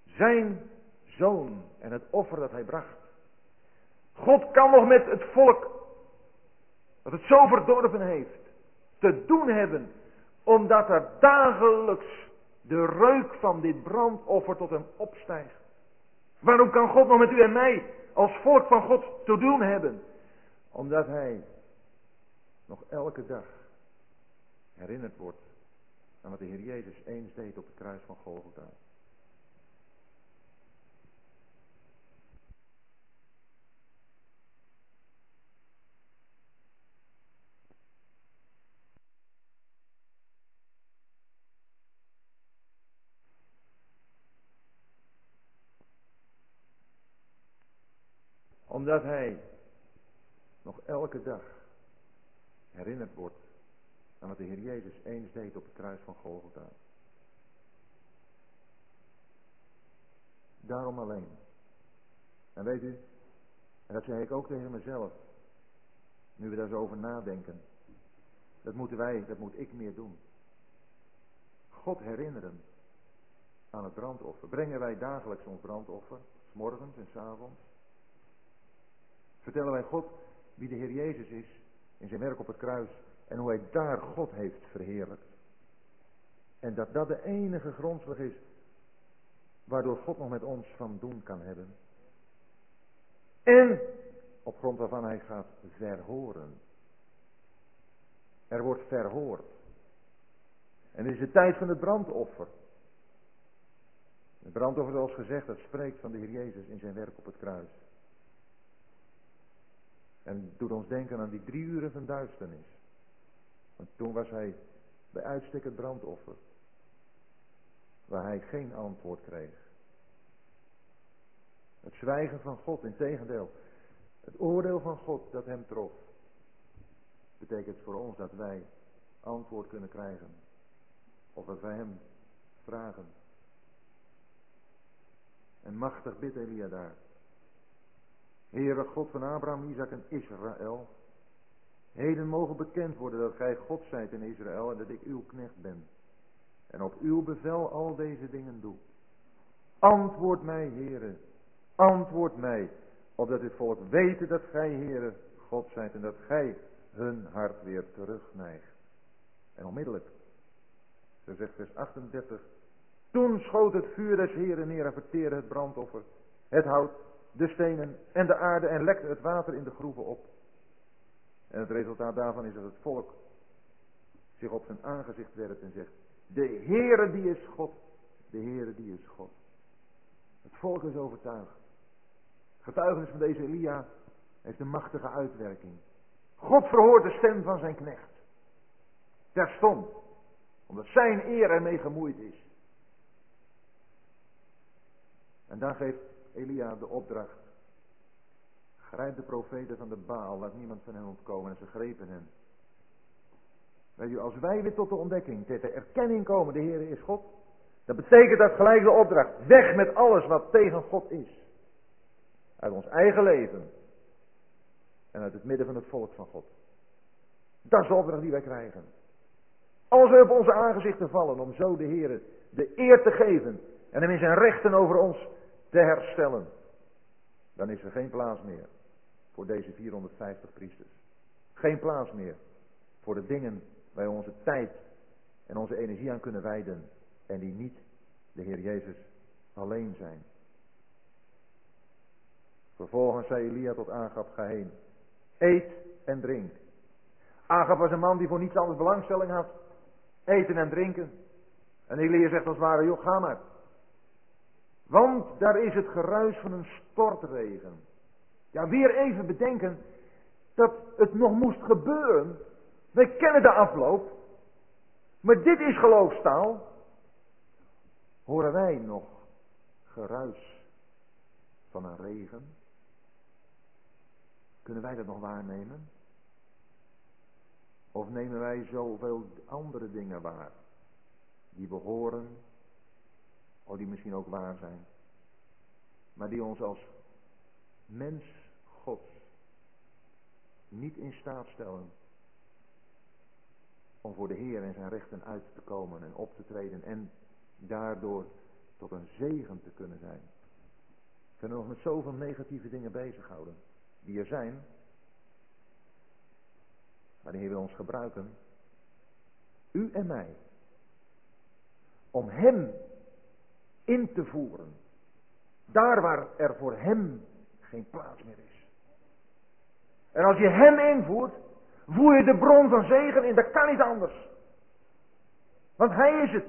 zijn zoon en het offer dat hij bracht. God kan nog met het volk dat het zo verdorven heeft te doen hebben omdat er dagelijks de reuk van dit brandoffer tot hem opstijgt. Waarom kan God nog met u en mij als volk van God te doen hebben? Omdat hij nog elke dag herinnerd wordt aan wat de Heer Jezus eens deed op het kruis van Golgotha. Omdat hij nog elke dag herinnerd wordt aan wat de Heer Jezus eens deed op het kruis van Golgotha. Daarom alleen. En weet u, en dat zeg ik ook tegen mezelf, nu we daar zo over nadenken, dat moeten wij, dat moet ik meer doen. God herinneren aan het brandoffer. Brengen wij dagelijks ons brandoffer, s morgens en s avonds. Vertellen wij God wie de Heer Jezus is in zijn werk op het kruis en hoe hij daar God heeft verheerlijkt. En dat dat de enige grondslag is waardoor God nog met ons van doen kan hebben. En op grond waarvan hij gaat verhoren. Er wordt verhoord. En het is de tijd van het brandoffer. Het brandoffer, zoals gezegd, dat spreekt van de Heer Jezus in zijn werk op het kruis. En doet ons denken aan die drie uren van duisternis. Want toen was hij bij uitstek het brandoffer. Waar hij geen antwoord kreeg. Het zwijgen van God, in tegendeel. Het oordeel van God dat hem trof. Betekent voor ons dat wij antwoord kunnen krijgen. Of dat wij hem vragen. En machtig bidt Elia daar. Heere God van Abraham, Isaac en Israël. Heden mogen bekend worden dat gij God zijt in Israël en dat ik uw knecht ben. En op uw bevel al deze dingen doe. Antwoord mij, Heere. Antwoord mij. Opdat dit volk weten dat gij, Heere, God zijt en dat gij hun hart weer terugneigt. En onmiddellijk, zo zegt vers 38. Toen schoot het vuur des Heeren neer en verteerde het brandoffer, het hout de stenen en de aarde en lekte het water in de groeven op. En het resultaat daarvan is dat het volk zich op zijn aangezicht werpt en zegt, de Heere die is God, de Heere die is God. Het volk is overtuigd. Getuigenis van deze Elia heeft een machtige uitwerking. God verhoort de stem van zijn knecht. Terstond. Omdat zijn eer ermee gemoeid is. En dan geeft Elia de opdracht. Grijp de profeten van de Baal, laat niemand van hen ontkomen. En ze grepen hen. Weet u, als wij weer tot de ontdekking, tot de erkenning komen, de Heer is God. Dan betekent dat gelijk de opdracht. Weg met alles wat tegen God is. Uit ons eigen leven. En uit het midden van het volk van God. Dat is de opdracht die wij krijgen. Als we op onze aangezichten vallen om zo de Heer de eer te geven. En hem in zijn rechten over ons te herstellen. Dan is er geen plaats meer voor deze 450 priesters. Geen plaats meer voor de dingen waar onze tijd en onze energie aan kunnen wijden. En die niet de Heer Jezus alleen zijn. Vervolgens zei Elia tot Agab, ga heen. Eet en drink. Agab was een man die voor niets anders belangstelling had. Eten en drinken. En Elia zegt als het ware, joh, ga maar. Want daar is het geruis van een stortregen. Ja, weer even bedenken dat het nog moest gebeuren. Wij kennen de afloop. Maar dit is geloofstaal. Horen wij nog geruis van een regen? Kunnen wij dat nog waarnemen? Of nemen wij zoveel andere dingen waar? Die we horen, of die misschien ook waar zijn. Maar die ons als mens Gods niet in staat stellen om voor de Heer en zijn rechten uit te komen en op te treden en daardoor tot een zegen te kunnen zijn. We kunnen nog met zoveel negatieve dingen bezighouden die er zijn. Maar de Heer wil ons gebruiken, u en mij, om Hem in te voeren. Daar waar er voor Hem geen plaats meer is. En als je Hem invoert, voer je de bron van zegen in, dat kan niet anders. Want Hij is het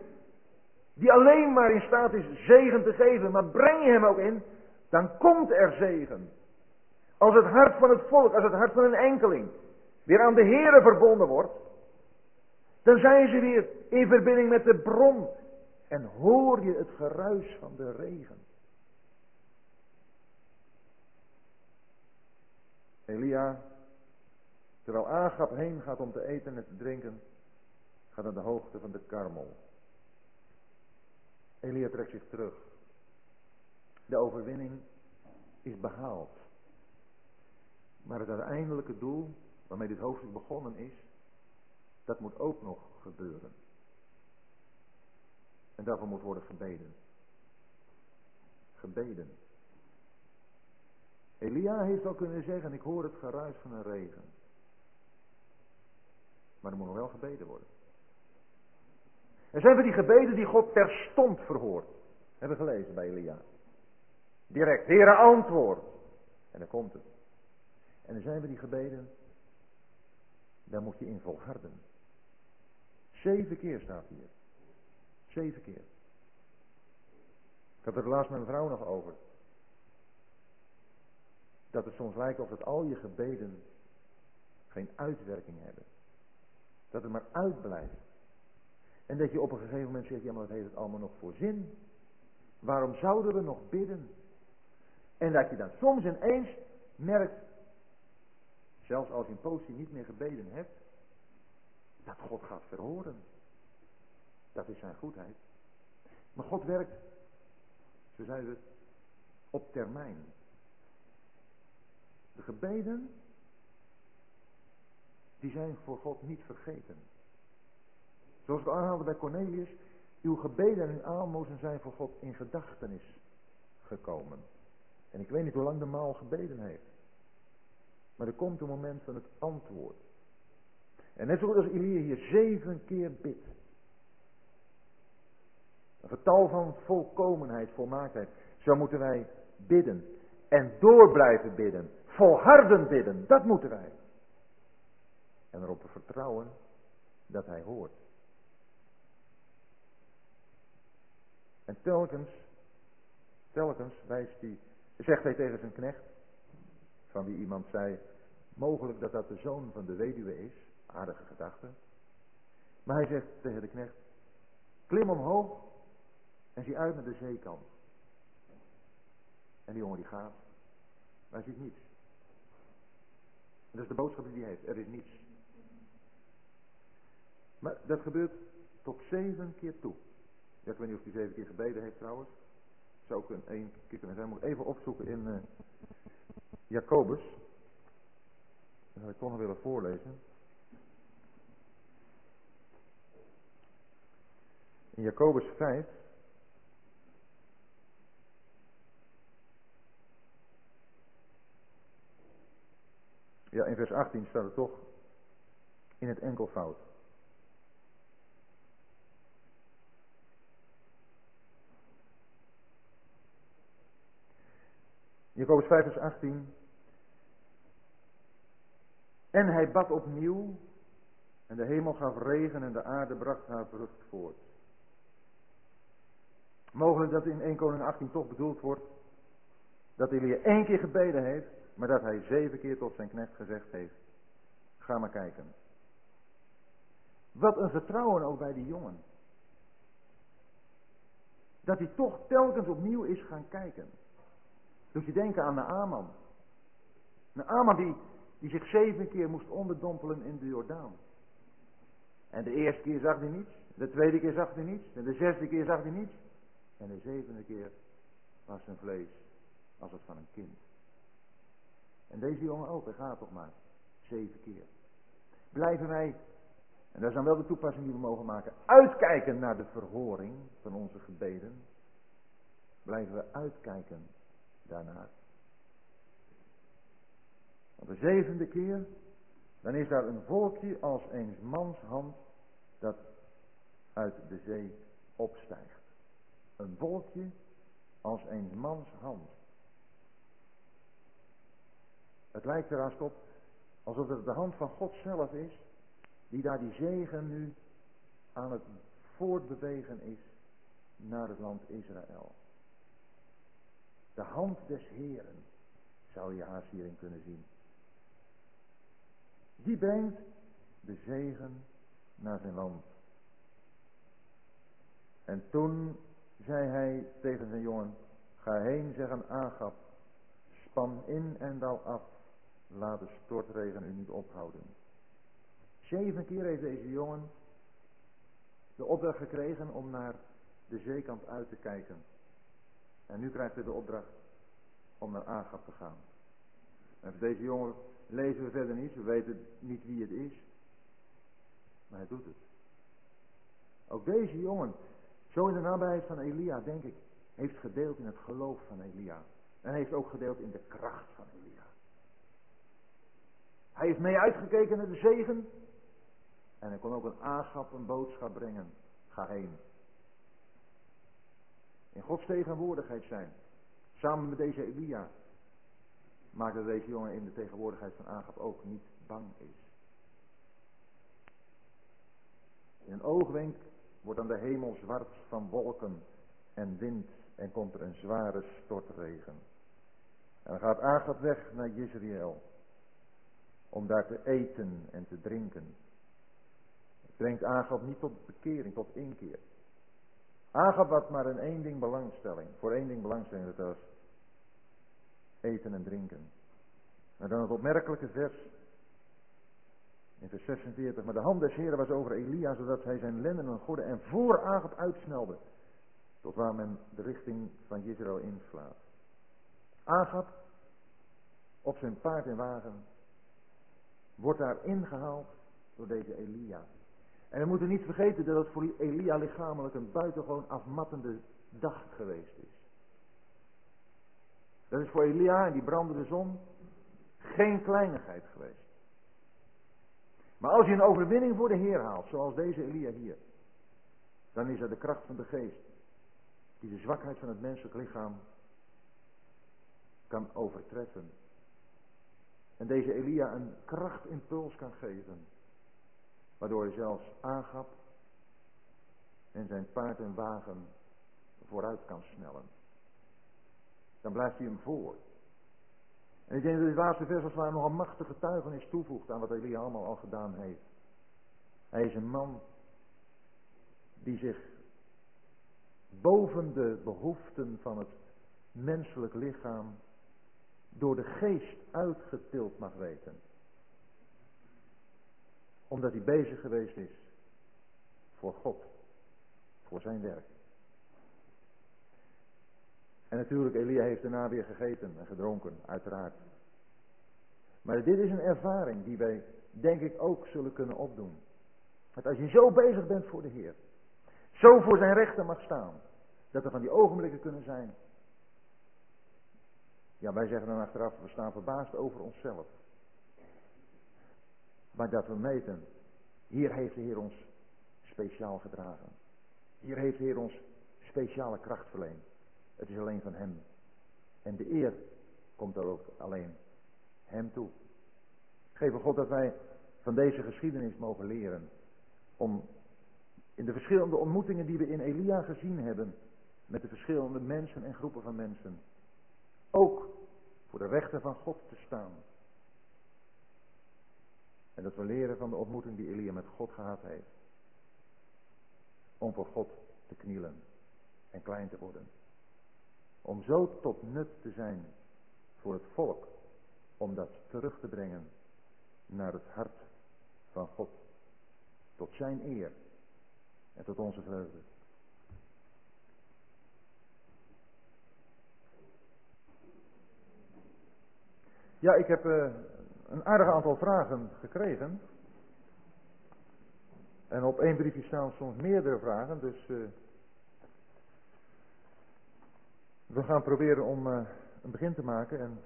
die alleen maar in staat is zegen te geven, maar breng je Hem ook in, dan komt er zegen. Als het hart van het volk, als het hart van een enkeling weer aan de Here verbonden wordt, dan zijn ze weer in verbinding met de bron en hoor je het geruis van de regen. Elia, terwijl Agap heen gaat om te eten en te drinken, gaat naar de hoogte van de Karmel. Elia trekt zich terug. De overwinning is behaald. Maar het uiteindelijke doel, waarmee dit hoofdstuk begonnen is, dat moet ook nog gebeuren. En daarvoor moet worden gebeden. Gebeden. Elia heeft al kunnen zeggen, ik hoor het geruis van een regen. Maar er moet nog wel gebeden worden. En zijn we die gebeden die God terstond verhoort. Hebben we gelezen bij Elia. Direct, Heere antwoord. En dan komt het. En dan zijn we die gebeden, daar moet je in volharden. Zeven keer staat hier. Zeven keer. Ik had het laatst met mijn vrouw nog over. Dat het soms lijkt of het al je gebeden geen uitwerking hebben. Dat het maar uitblijft. En dat je op een gegeven moment zegt, ja maar wat heeft het allemaal nog voor zin? Waarom zouden we nog bidden? En dat je dan soms ineens merkt, zelfs als je een poosje niet meer gebeden hebt, dat God gaat verhoren. Dat is zijn goedheid. Maar God werkt, zo zeiden we, op termijn. De gebeden, die zijn voor God niet vergeten. Zoals we aanhaalden bij Cornelius, uw gebeden en aalmozen zijn voor God in gedachtenis gekomen. En ik weet niet hoe lang de maal gebeden heeft. Maar er komt een moment van het antwoord. En net zoals Elia hier zeven keer bidt. Een getal van volkomenheid, volmaaktheid. Zo moeten wij bidden. En door blijven bidden. Volharden bidden. Dat moeten wij. En erop vertrouwen dat hij hoort. En telkens, telkens wijst hij zegt hij tegen zijn knecht, van wie iemand zei, mogelijk dat dat de zoon van de weduwe is, aardige gedachte. Maar hij zegt tegen de knecht, klim omhoog en zie uit naar de zeekant. En die jongen die gaat, maar hij ziet niets. Dat is de boodschap die hij heeft, er is niets. Maar dat gebeurt tot zeven keer toe. Ik weet niet of hij zeven keer gebeden heeft trouwens. Zou ook een één keer kunnen zijn. Moet even opzoeken in uh, Jacobus. Dat zou ik toch nog willen voorlezen. In Jacobus 5. Ja, in vers 18 staat het toch in het enkelvoud. Jacobus 5 vers 18. En hij bad opnieuw en de hemel gaf regen en de aarde bracht haar vrucht voort. Mogelijk dat in 1 Koning 18 toch bedoeld wordt dat Elia één keer gebeden heeft, maar dat hij zeven keer tot zijn knecht gezegd heeft, ga maar kijken. Wat een vertrouwen ook bij die jongen. Dat hij toch telkens opnieuw is gaan kijken. Doet je denken aan de Aman. De Aman die, die zich zeven keer moest onderdompelen in de Jordaan. En de eerste keer zag hij niets. De tweede keer zag hij niets. En de zesde keer zag hij niets. En de zevende keer was zijn vlees als het van een kind. En deze jongen ook, hij gaat toch maar. Zeven keer. Blijven wij, en dat is dan wel de toepassing die we mogen maken, uitkijken naar de verhoring van onze gebeden. Blijven we uitkijken daarnaar. Op de zevende keer, dan is daar een volkje als eens mans hand dat uit de zee opstijgt. Een wolkje als eens mans hand. Het lijkt er op alsof het de hand van God zelf is, die daar die zegen nu aan het voortbewegen is naar het land Israël. De hand des Heren zou je haast hierin kunnen zien. Die brengt de zegen naar zijn land. En toen zei hij tegen zijn jongen, ga heen, zeg aan Agap, span in en dal af, laat de stortregen u niet ophouden. Zeven keer heeft deze jongen de opdracht gekregen om naar de zeekant uit te kijken. En nu krijgt hij de opdracht om naar Agap te gaan. En voor deze jongen lezen we verder niet, we weten niet wie het is. Maar hij doet het. Ook deze jongen, zo in de nabijheid van Elia, denk ik, heeft gedeeld in het geloof van Elia. En heeft ook gedeeld in de kracht van Elia. Hij heeft mee uitgekeken naar de zegen. En hij kon ook een aanschap, een boodschap brengen. Ga heen. In Gods tegenwoordigheid zijn. Samen met deze Elia. Maakt dat deze jongen in de tegenwoordigheid van Agap ook niet bang is. In een oogwenk wordt dan de hemel zwart van wolken en wind en komt er een zware stortregen. En dan gaat Agap weg naar Jezreel om daar te eten en te drinken. Het brengt Agap niet tot bekering, tot inkeer. Agap had maar in één ding belangstelling, voor één ding belangstelling, dat was eten en drinken. Maar dan het opmerkelijke vers in vers 46. Maar de hand des Heren was over Elia, zodat hij zijn linnen gordde en voor Agap uitsnelde. Tot waar men de richting van Israël inslaat. Agap op zijn paard en wagen wordt daar ingehaald door deze Elia. En we moeten niet vergeten dat het voor Elia lichamelijk een buitengewoon afmattende dag geweest is. Dat is voor Elia en die brandende zon geen kleinigheid geweest. Maar als je een overwinning voor de Heer haalt, zoals deze Elia hier, dan is er de kracht van de geest die de zwakheid van het menselijk lichaam kan overtreffen. En deze Elia een krachtimpuls kan geven, waardoor hij zelfs aangap en zijn paard en wagen vooruit kan snellen. Dan blijft hij hem voor. En ik denk dat dit laatste vers als nog een machtige getuigenis toevoegt aan wat Elia allemaal al gedaan heeft. Hij is een man die zich boven de behoeften van het menselijk lichaam door de geest uitgetild mag weten. Omdat hij bezig geweest is voor God, voor zijn werk. En natuurlijk, Elia heeft daarna weer gegeten en gedronken, uiteraard. Maar dit is een ervaring die wij, denk ik, ook zullen kunnen opdoen. Dat als je zo bezig bent voor de Heer, zo voor zijn rechten mag staan, dat er van die ogenblikken kunnen zijn. Ja, wij zeggen dan achteraf, we staan verbaasd over onszelf. Maar dat we meten, hier heeft de Heer ons speciaal gedragen. Hier heeft de Heer ons speciale kracht verleend. Het is alleen van Hem. En de eer komt er ook alleen Hem toe. Geef God dat wij van deze geschiedenis mogen leren. Om in de verschillende ontmoetingen die we in Elia gezien hebben. Met de verschillende mensen en groepen van mensen. Ook voor de rechten van God te staan. En dat we leren van de ontmoeting die Elia met God gehad heeft. Om voor God te knielen en klein te worden. Om zo tot nut te zijn voor het volk. Om dat terug te brengen naar het hart van God. Tot zijn eer en tot onze vreugde. Ja, ik heb uh, een aardig aantal vragen gekregen. En op één briefje staan soms meerdere vragen, dus uh, we gaan proberen om uh, een begin te maken en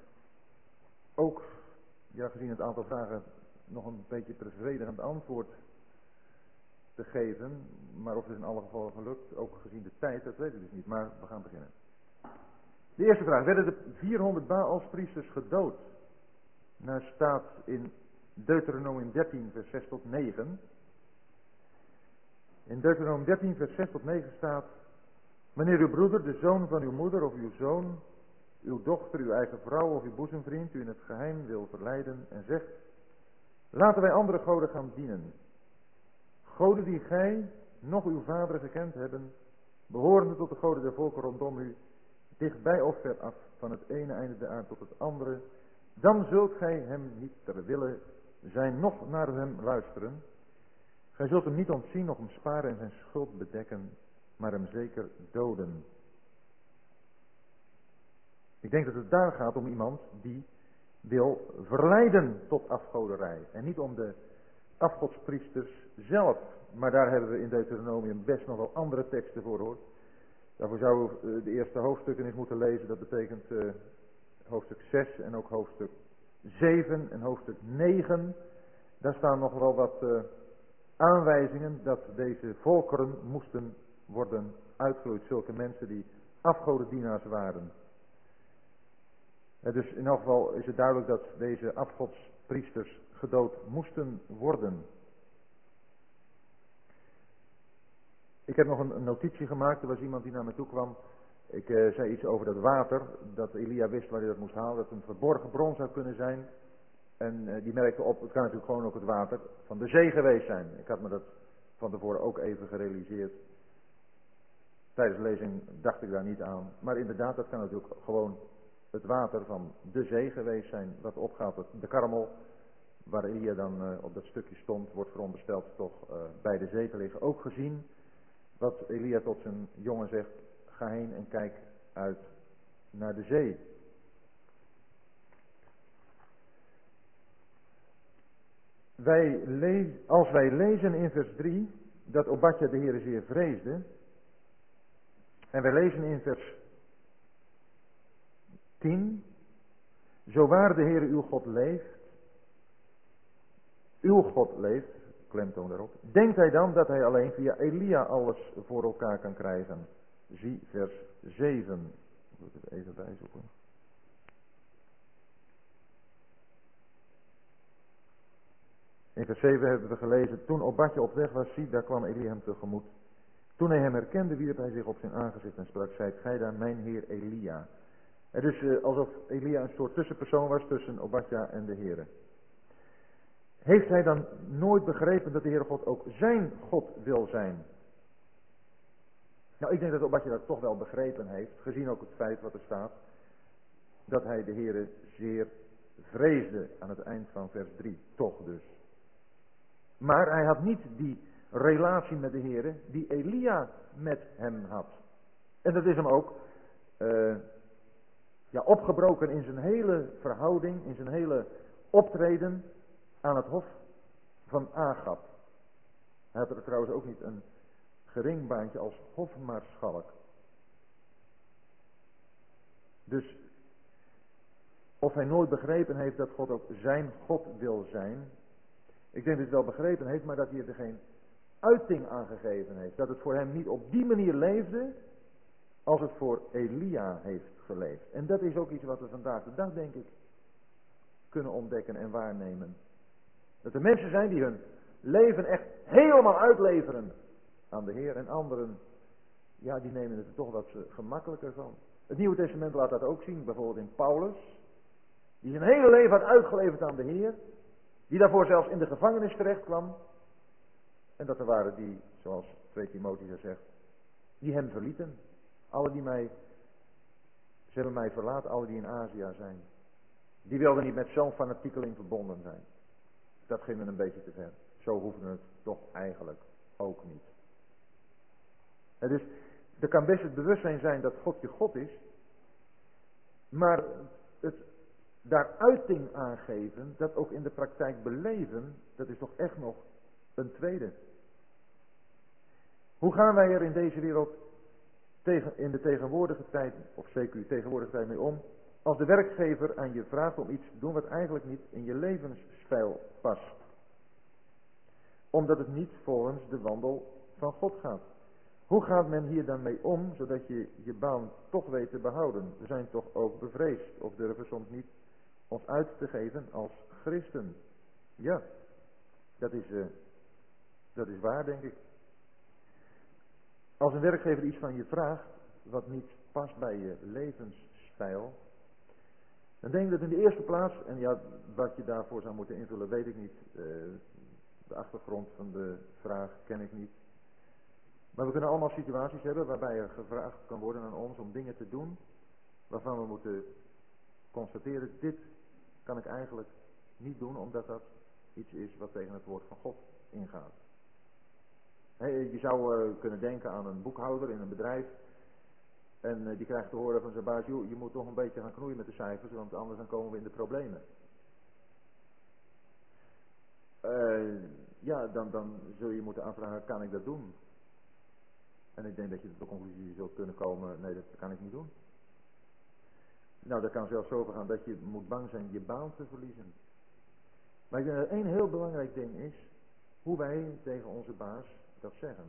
ook, ja, gezien het aantal vragen, nog een beetje bevredigend antwoord te geven. Maar of het in alle gevallen gelukt, ook gezien de tijd, dat weet ik dus niet. Maar we gaan beginnen. De eerste vraag. Werden de 400 Baalspriesters gedood? Naar staat in Deuteronomium 13, vers 6 tot 9. In Deuteronomium 13, vers 6 tot 9 staat... Wanneer uw broeder, de zoon van uw moeder of uw zoon, uw dochter, uw eigen vrouw of uw boezemvriend u in het geheim wil verleiden en zegt... Laten wij andere goden gaan dienen. Goden die gij, nog uw vader gekend hebben, behorende tot de goden der volken rondom u, dichtbij of ver af, van het ene einde der aarde tot het andere, dan zult gij hem niet ter wille zijn, nog naar hem luisteren. Gij zult hem niet ontzien, nog hem sparen en zijn schuld bedekken, maar hem zeker doden. Ik denk dat het daar gaat om iemand die wil verleiden tot afgoderij. En niet om de afgodspriesters zelf. Maar daar hebben we in Deuteronomium best nog wel andere teksten voor hoor. Daarvoor zouden we de eerste hoofdstukken eens moeten lezen. Dat betekent uh, hoofdstuk 6 en ook hoofdstuk 7 en hoofdstuk 9. Daar staan nog wel wat uh, aanwijzingen dat deze volkeren moesten worden uitgeroeid. Zulke mensen die afgodendienaars waren. dus in elk geval is het duidelijk dat deze afgodspriesters gedood moesten worden. Ik heb nog een, notitie gemaakt. Er was iemand die naar me toe kwam. Ik uh, zei iets over dat water. Dat Elia wist waar hij dat moest halen. Dat het een verborgen bron zou kunnen zijn. En uh, die merkte op, het kan natuurlijk gewoon ook het water van de zee geweest zijn. Ik had me dat van tevoren ook even gerealiseerd. Tijdens de lezing dacht ik daar niet aan. Maar inderdaad, dat kan natuurlijk gewoon het water van de zee geweest zijn. Wat opgaat, de karmel waar Elia dan uh, op dat stukje stond, wordt verondersteld toch bij de zee te liggen. Ook gezien wat Elia tot zijn jongen zegt, ga heen en kijk uit naar de zee. Wij als wij lezen in vers 3 dat Obadja de Heer zeer vreesde, en wij lezen in vers 10, zo waar de Heer uw God leeft, uw God leeft, klemtoon daarop. Denkt hij dan dat hij alleen via Elia alles voor elkaar kan krijgen? Zie vers 7. Ik moet het even bijzoeken. In vers 7 hebben we gelezen, toen Obadje op weg was, zie, daar kwam Elia hem tegemoet. Toen hij hem herkende, wierp hij zich op zijn aangezicht en sprak, zijt gij daar mijn heer Elia? Het is uh, alsof Elia een soort tussenpersoon was tussen Obadja en de Heer. Heeft hij dan nooit begrepen dat de Heere God ook zijn God wil zijn? Nou, ik denk dat Obadja dat toch wel begrepen heeft, gezien ook het feit wat er staat, dat hij de Heere zeer vreesde aan het eind van vers 3, toch dus. Maar hij had niet die relatie met de Heere die Elia met hem had. En dat is hem ook uh, ja, opgebroken in zijn hele verhouding, in zijn hele optreden aan het hof van Agab. Hij had er trouwens ook niet een gering baantje als hofmaarschalk. Dus of hij nooit begrepen heeft dat God ook zijn God wil zijn. Ik denk dat hij het wel begrepen heeft, maar dat hij er geen uiting aan gegeven heeft. Dat het voor hem niet op die manier leefde als het voor Elia heeft geleefd. En dat is ook iets wat we vandaag de dag, denk ik, kunnen ontdekken en waarnemen. Dat er mensen zijn die hun leven echt helemaal uitleveren aan de Heer en anderen, ja, die nemen het er toch wat gemakkelijker van. Het Nieuwe Testament laat dat ook zien, bijvoorbeeld in Paulus, die zijn hele leven had uitgeleverd aan de Heer, die daarvoor zelfs in de gevangenis terecht kwam. En dat er waren die, zoals 2 Timotheus zegt, die hem verlieten. Alle die mij, hebben mij verlaten, alle die in Azië zijn. Die wilden niet met zo'n fanatiekeling verbonden zijn. Dat ging me een beetje te ver. Zo hoefde het toch eigenlijk ook niet. En dus, er kan best het bewustzijn zijn dat God je God is. Maar het daar uiting aan geven, dat ook in de praktijk beleven, dat is toch echt nog een tweede. Hoe gaan wij er in deze wereld tegen, in de tegenwoordige tijd, of zeker tegenwoordige tijd mee om, als de werkgever aan je vraagt om iets te doen wat eigenlijk niet in je levensstijl past? Omdat het niet volgens de wandel van God gaat. Hoe gaat men hier dan mee om, zodat je je baan toch weet te behouden? We zijn toch ook bevreesd, of durven soms niet ons uit te geven als christen. Ja, dat is, uh, dat is waar, denk ik. Als een werkgever iets van je vraagt, wat niet past bij je levensstijl, dan denk ik dat in de eerste plaats, en ja, wat je daarvoor zou moeten invullen, weet ik niet. Uh, de achtergrond van de vraag ken ik niet. Maar we kunnen allemaal situaties hebben waarbij er gevraagd kan worden aan ons om dingen te doen waarvan we moeten constateren, dit kan ik eigenlijk niet doen omdat dat iets is wat tegen het woord van God ingaat. je zou uh, kunnen denken aan een boekhouder in een bedrijf. En uh, die krijgt te horen van zijn baas, joh, je moet toch een beetje gaan knoeien met de cijfers, want anders dan komen we in de problemen. Uh, ja, dan, dan zul je moeten aanvragen, kan ik dat doen? En ik denk dat je tot de conclusie zult kunnen komen, nee, dat kan ik niet doen. Nou, dat kan zelfs zo gaan dat je moet bang zijn je baan te verliezen. Maar ik denk dat één heel belangrijk ding is, hoe wij tegen onze baas dat zeggen.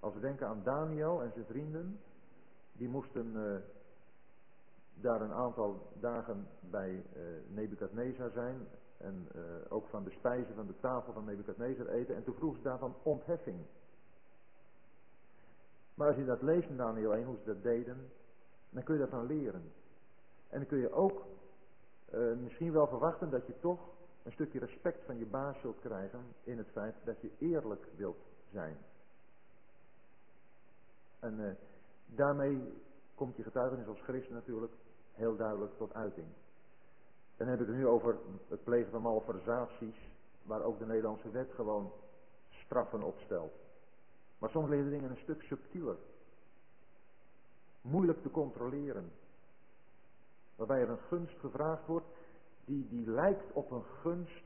Als we denken aan Daniel en zijn vrienden, die moesten uh, daar een aantal dagen bij uh, Nebukadnezar zijn en uh, ook van de spijzen van de tafel van Nebukadnezar eten en toen vroeg ze daarvan ontheffing. Maar als je dat leest in Daniel 1, hoe ze dat deden, dan kun je daarvan leren. En dan kun je ook uh, misschien wel verwachten dat je toch een stukje respect van je baas zult krijgen in het feit dat je eerlijk wilt zijn. En uh, daarmee komt je getuigenis als christen natuurlijk heel duidelijk tot uiting. Dan heb ik het nu over het plegen van malversaties, waar ook de Nederlandse wet gewoon straffen op stelt. Maar soms liggen dingen een stuk subtieler moeilijk te controleren. Waarbij er een gunst gevraagd wordt die, die lijkt op een gunst.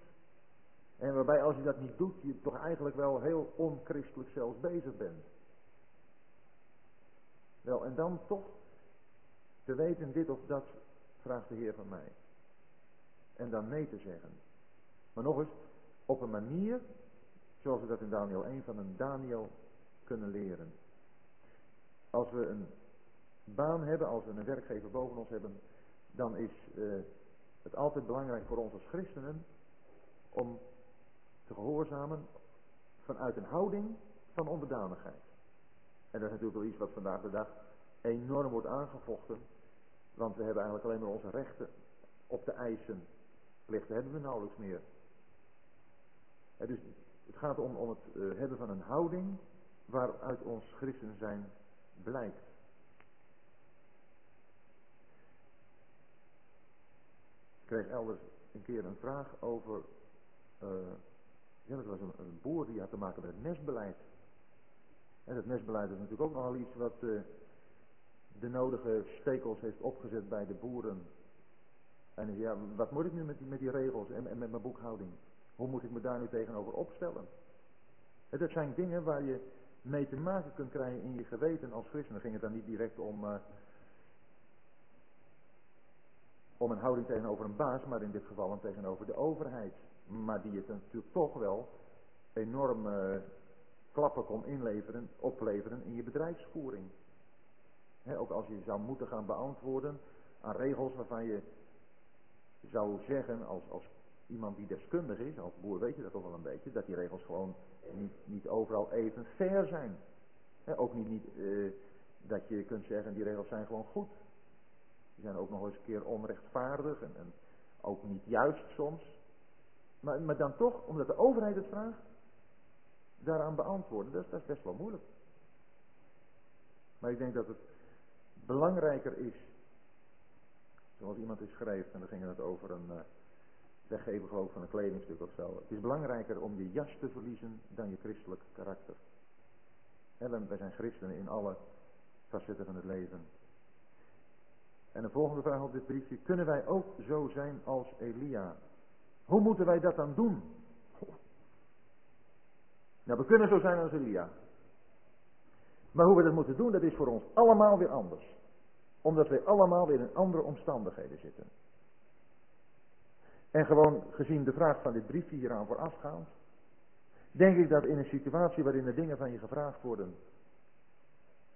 En waarbij als je dat niet doet, je toch eigenlijk wel heel onchristelijk zelfs bezig bent. Wel, en dan toch te weten dit of dat, vraagt de Heer van mij. En dan nee te zeggen. Maar nog eens, op een manier, zoals we dat in Daniel 1 van een Daniel leren. Als we een baan hebben, als we een werkgever boven ons hebben, dan is uh, het altijd belangrijk voor ons als christenen om te gehoorzamen vanuit een houding van onderdanigheid. En dat is natuurlijk wel iets wat vandaag de dag enorm wordt aangevochten. Want we hebben eigenlijk alleen maar onze rechten op te eisen. Plichten hebben we nauwelijks meer. dus het gaat om, om het eh, hebben van een houding waaruit ons christen zijn blijkt. Ik kreeg elders een keer een vraag over, uh, ja dat was een, een, boer die had te maken met het nestbeleid. En het nestbeleid is natuurlijk ook nogal iets wat uh, de nodige stekels heeft opgezet bij de boeren. En ja, wat moet ik nu met die, met die regels en, en met mijn boekhouding? Hoe moet ik me daar nu tegenover opstellen? En dat zijn dingen waar je mee te maken kunt krijgen in je geweten als christen. Ging het dan niet direct om, uh, om een houding tegenover een baas, maar in dit geval dan tegenover de overheid. Maar die het natuurlijk toch wel enorm uh, klappen kon inleveren, opleveren in je bedrijfsvoering. ook als je zou moeten gaan beantwoorden aan regels waarvan je zou zeggen als, als iemand die deskundig is, als boer weet je dat toch wel een beetje, dat die regels gewoon niet, niet overal even fair zijn. ook niet, niet uh, dat je kunt zeggen, die regels zijn gewoon goed. Die zijn ook nog eens een keer onrechtvaardig en, en ook niet juist soms. Maar, maar dan toch, omdat de overheid het vraagt, daaraan beantwoorden, dat, dat is best wel moeilijk. Maar ik denk dat het belangrijker is, zoals iemand is schreef, en dan ging het over een... Uh, weggeven geloof van een kledingstuk of zo. Het is belangrijker om je jas te verliezen dan je christelijk karakter. En wij zijn christenen in alle facetten van het leven. En de volgende vraag op dit briefje. Kunnen wij ook zo zijn als Elia? Hoe moeten wij dat dan doen? Nou, we kunnen zo zijn als Elia. Maar hoe we dat moeten doen, dat is voor ons allemaal weer anders. Omdat wij allemaal weer in andere omstandigheden zitten. En gewoon gezien de vraag van dit briefje hieraan voorafgaand, denk ik dat in een situatie waarin er dingen van je gevraagd worden,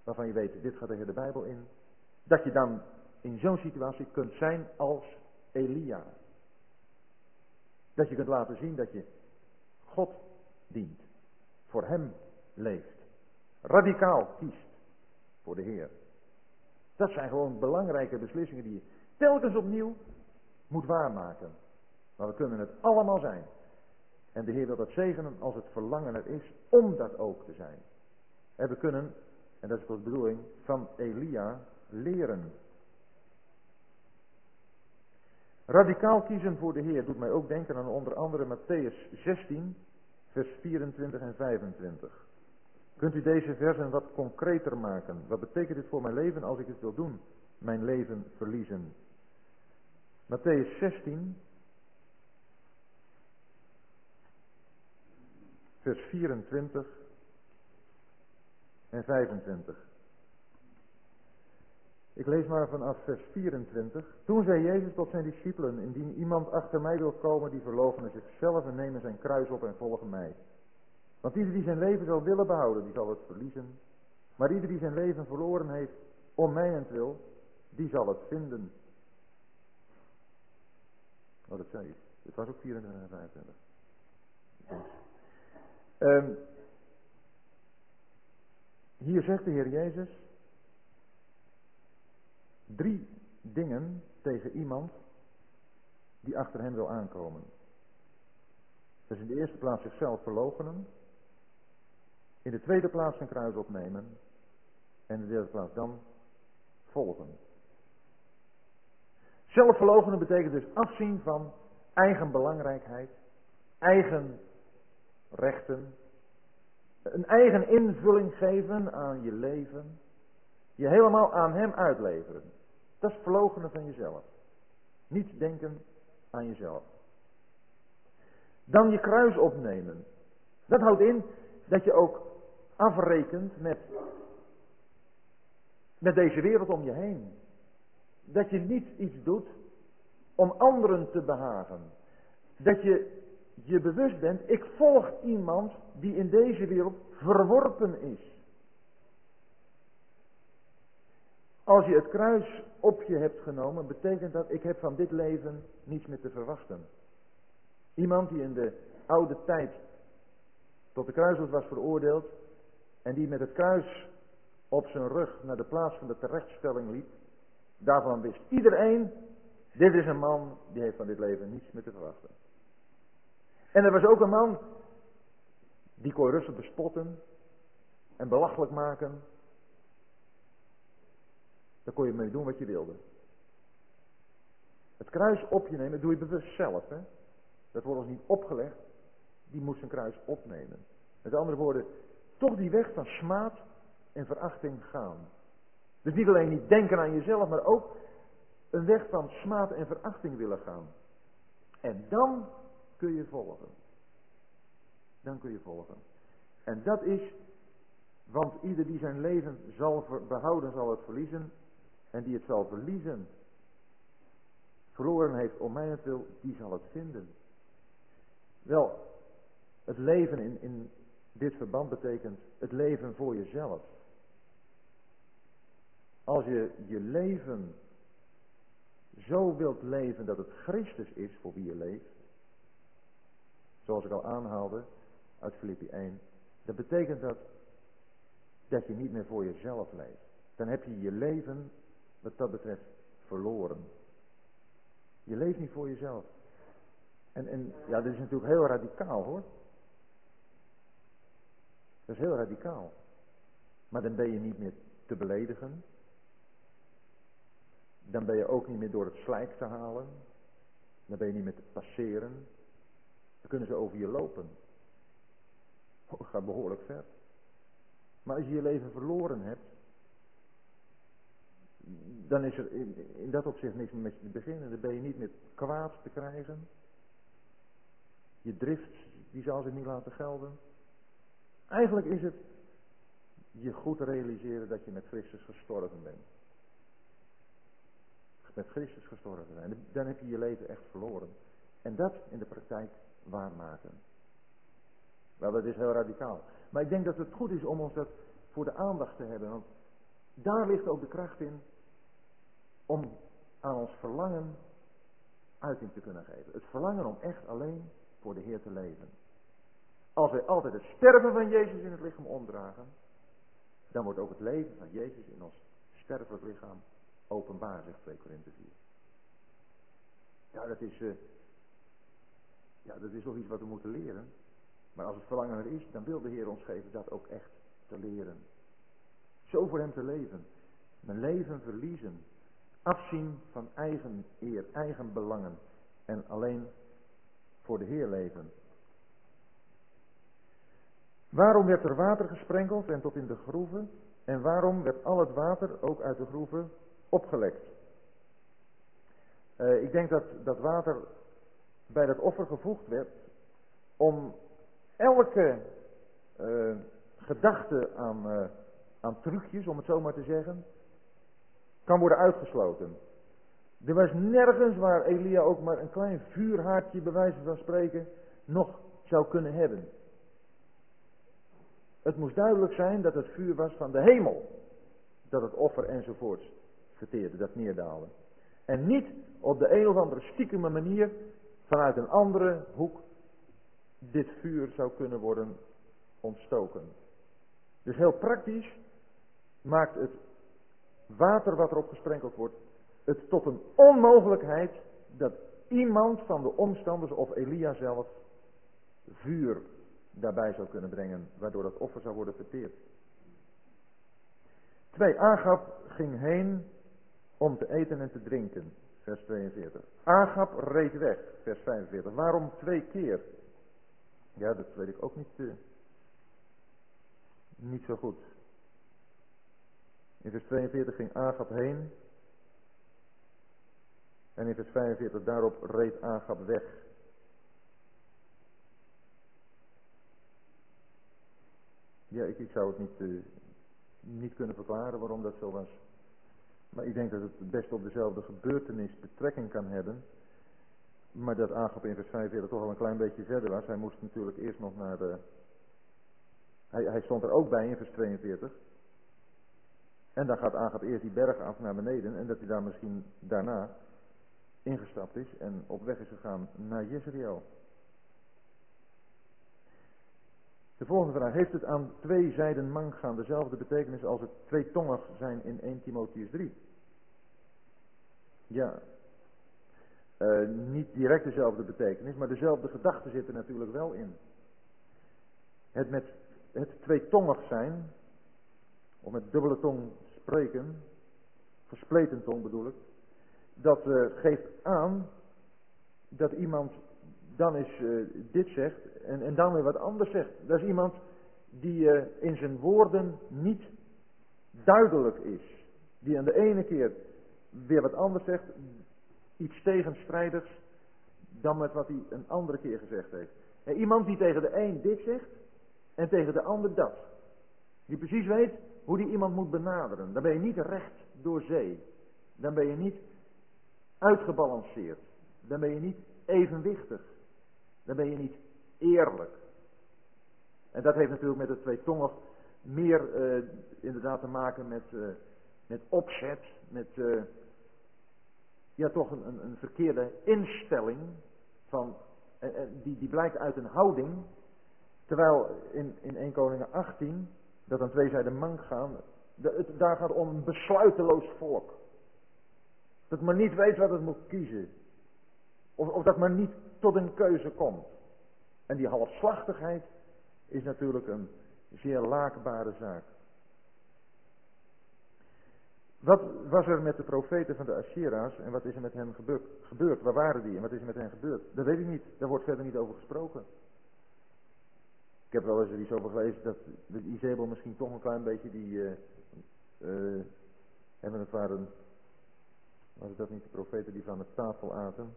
waarvan je weet, dit gaat tegen de Bijbel in, dat je dan in zo'n situatie kunt zijn als Elia. Dat je kunt laten zien dat je God dient, voor Hem leeft, radicaal kiest voor de Heer. Dat zijn gewoon belangrijke beslissingen die je telkens opnieuw moet waarmaken. Maar we kunnen het allemaal zijn. En de Heer wil dat zegenen als het verlangen er is om dat ook te zijn. En we kunnen, en dat is de bedoeling, van Elia leren. Radicaal kiezen voor de Heer doet mij ook denken aan onder andere Matthäus 16, vers 24 en 25. Kunt u deze versen wat concreter maken? Wat betekent dit voor mijn leven als ik het wil doen? Mijn leven verliezen. Matthäus 16, vers 24 en 25. Ik lees maar vanaf vers 24. Toen zei Jezus tot zijn discipelen, indien iemand achter mij wil komen, die verloochenen zichzelf en nemen zijn kruis op en volgen mij. Want ieder die zijn leven zal willen behouden, die zal het verliezen. Maar ieder die zijn leven verloren heeft, om mij en wil, die zal het vinden. Oh, dat zei ik. Het was ook 24 en 25. Um, hier zegt de Heer Jezus drie dingen tegen iemand die achter hem wil aankomen. Dus in de eerste plaats zichzelf verloochenen. In de tweede plaats zijn kruis opnemen. En in de derde plaats dan volgen. Zelfverloochenen betekent dus afzien van eigen belangrijkheid, eigen rechten, een eigen invulling geven aan je leven, je helemaal aan Hem uitleveren. Dat is verloochenen van jezelf. Niet denken aan jezelf. Dan je kruis opnemen. Dat houdt in dat je ook afrekent met, met deze wereld om je heen. Dat je niet iets doet om anderen te behagen. Dat je je bewust bent, ik volg iemand die in deze wereld verworpen is. Als je het kruis op je hebt genomen, betekent dat ik heb van dit leven niets meer te verwachten. Iemand die in de oude tijd tot de kruisdood was veroordeeld en die met het kruis op zijn rug naar de plaats van de terechtstelling liep, daarvan wist iedereen, dit is een man die heeft van dit leven niets meer te verwachten. En er was ook een man, die kon rustig bespotten en belachelijk maken. Daar kon je mee doen wat je wilde. Het kruis op je nemen doe je bewust zelf. Hè? Dat wordt ons niet opgelegd. Die moet zijn kruis opnemen. Met andere woorden, toch die weg van smaad en verachting gaan. Dus niet alleen niet denken aan jezelf, maar ook een weg van smaad en verachting willen gaan. En dan kun je volgen. Dan kun je volgen. En dat is, want ieder die zijn leven zal behouden, zal het verliezen. En die het zal verliezen, verloren heeft om mij wil, die zal het vinden. Wel, het leven in, in dit verband betekent het leven voor jezelf. Als je je leven zo wilt leven dat het Christus is voor wie je leeft, zoals ik al aanhaalde uit Filippi 1, dan betekent dat dat je niet meer voor jezelf leeft. Dan heb je je leven wat dat betreft verloren. Je leeft niet voor jezelf. En, en ja, dat is natuurlijk heel radicaal hoor. Dat is heel radicaal. Maar dan ben je niet meer te beledigen. Dan ben je ook niet meer door het slijk te halen. Dan ben je niet meer te passeren. Dan kunnen ze over je lopen. Oh, dat gaat behoorlijk ver. Maar als je je leven verloren hebt, dan is er in, dat opzicht niks meer met je te beginnen. Dan ben je niet meer kwaad te krijgen. Je drift, die zal zich niet laten gelden. Eigenlijk is het je goed realiseren dat je met Christus gestorven bent. Met Christus gestorven bent. Dan heb je je leven echt verloren. En dat in de praktijk waarmaken. Wel, dat is heel radicaal. Maar ik denk dat het goed is om ons dat voor de aandacht te hebben. Want daar ligt ook de kracht in om aan ons verlangen uiting te kunnen geven. Het verlangen om echt alleen voor de Heer te leven. Als wij altijd het sterven van Jezus in het lichaam omdragen, dan wordt ook het leven van Jezus in ons sterfelijk lichaam openbaar, zegt 2 Korinthe 4. Ja, dat is, uh, ja, dat is toch iets wat we moeten leren. Maar als het verlangen er is, dan wil de Heer ons geven dat ook echt te leren. Zo voor hem te leven. Mijn leven verliezen. Afzien van eigen eer, eigen belangen. En alleen voor de Heer leven. Waarom werd er water gesprenkeld en tot in de groeven? En waarom werd al het water ook uit de groeven opgelekt? Uh, ik denk dat dat water bij dat offer gevoegd werd om elke uh, gedachte aan, uh, aan trucjes, om het zo maar te zeggen, kan worden uitgesloten. Er was nergens waar Elia ook maar een klein vuurhaardje, bij wijze van spreken, nog zou kunnen hebben. Het moest duidelijk zijn dat het vuur was van de hemel. Dat het offer enzovoorts verteerde, dat neerdaalde. En niet op de een of andere stiekeme manier vanuit een andere hoek dit vuur zou kunnen worden ontstoken. Dus heel praktisch maakt het water wat erop gesprenkeld wordt het tot een onmogelijkheid dat iemand van de omstanders of Elia zelf vuur daarbij zou kunnen brengen, waardoor dat offer zou worden verteerd. Twee, Agap ging heen om te eten en te drinken, vers 42. Agap reed weg, vers 45. Waarom twee keer? Ja, dat weet ik ook niet, uh, niet zo goed. In vers 42 ging Agap heen. En in vers 45 daarop reed Agap weg. Ja, ik, ik zou het niet, uh, niet kunnen verklaren waarom dat zo was. Maar ik denk dat het best op dezelfde gebeurtenis betrekking kan hebben. Maar dat Agap in vers 45 toch al een klein beetje verder was. Hij moest natuurlijk eerst nog naar de... Hij, hij stond er ook bij in vers 42. En dan gaat Agap eerst die berg af naar beneden. En dat hij daar misschien daarna ingestapt is en op weg is gegaan naar Jezreel. De volgende vraag. Heeft het aan twee zijden mangaan dezelfde betekenis als het twee tongig zijn in 1 Timotheus 3? Ja. Uh, niet direct dezelfde betekenis, maar dezelfde gedachte zit er natuurlijk wel in. Het met het tweetongig zijn, of met dubbele tong spreken, verspleten tong bedoel ik, dat uh, geeft aan dat iemand dan eens uh, dit zegt en, en dan weer wat anders zegt. Dat is iemand die uh, in zijn woorden niet duidelijk is. Die aan de ene keer weer wat anders zegt, iets tegenstrijdigs dan met wat hij een andere keer gezegd heeft. En iemand die tegen de een dit zegt en tegen de ander dat. Die precies weet hoe die iemand moet benaderen. Dan ben je niet recht door zee. Dan ben je niet uitgebalanceerd. Dan ben je niet evenwichtig. Dan ben je niet eerlijk. En dat heeft natuurlijk met de twee tongen meer uh, inderdaad te maken met, uh, met opzet, met uh, ja, toch een, een, verkeerde instelling van, die, die blijkt uit een houding, terwijl in, in 1 Koningen 18, dat aan twee zijden mank gaan, de, daar gaat om een besluiteloos volk. Dat maar niet weet wat het moet kiezen. Of, of dat maar niet tot een keuze komt. En die halfslachtigheid is natuurlijk een zeer laakbare zaak. Wat was er met de profeten van de Assyra's en wat is er met hen gebeurd? Waar waren die en wat is er met hen gebeurd? Dat weet ik niet. Daar wordt verder niet over gesproken. Ik heb wel eens er iets over gelezen dat de Izebel misschien toch een klein beetje die, uh, uh, hebben het waren, was dat niet de profeten die van de tafel aten?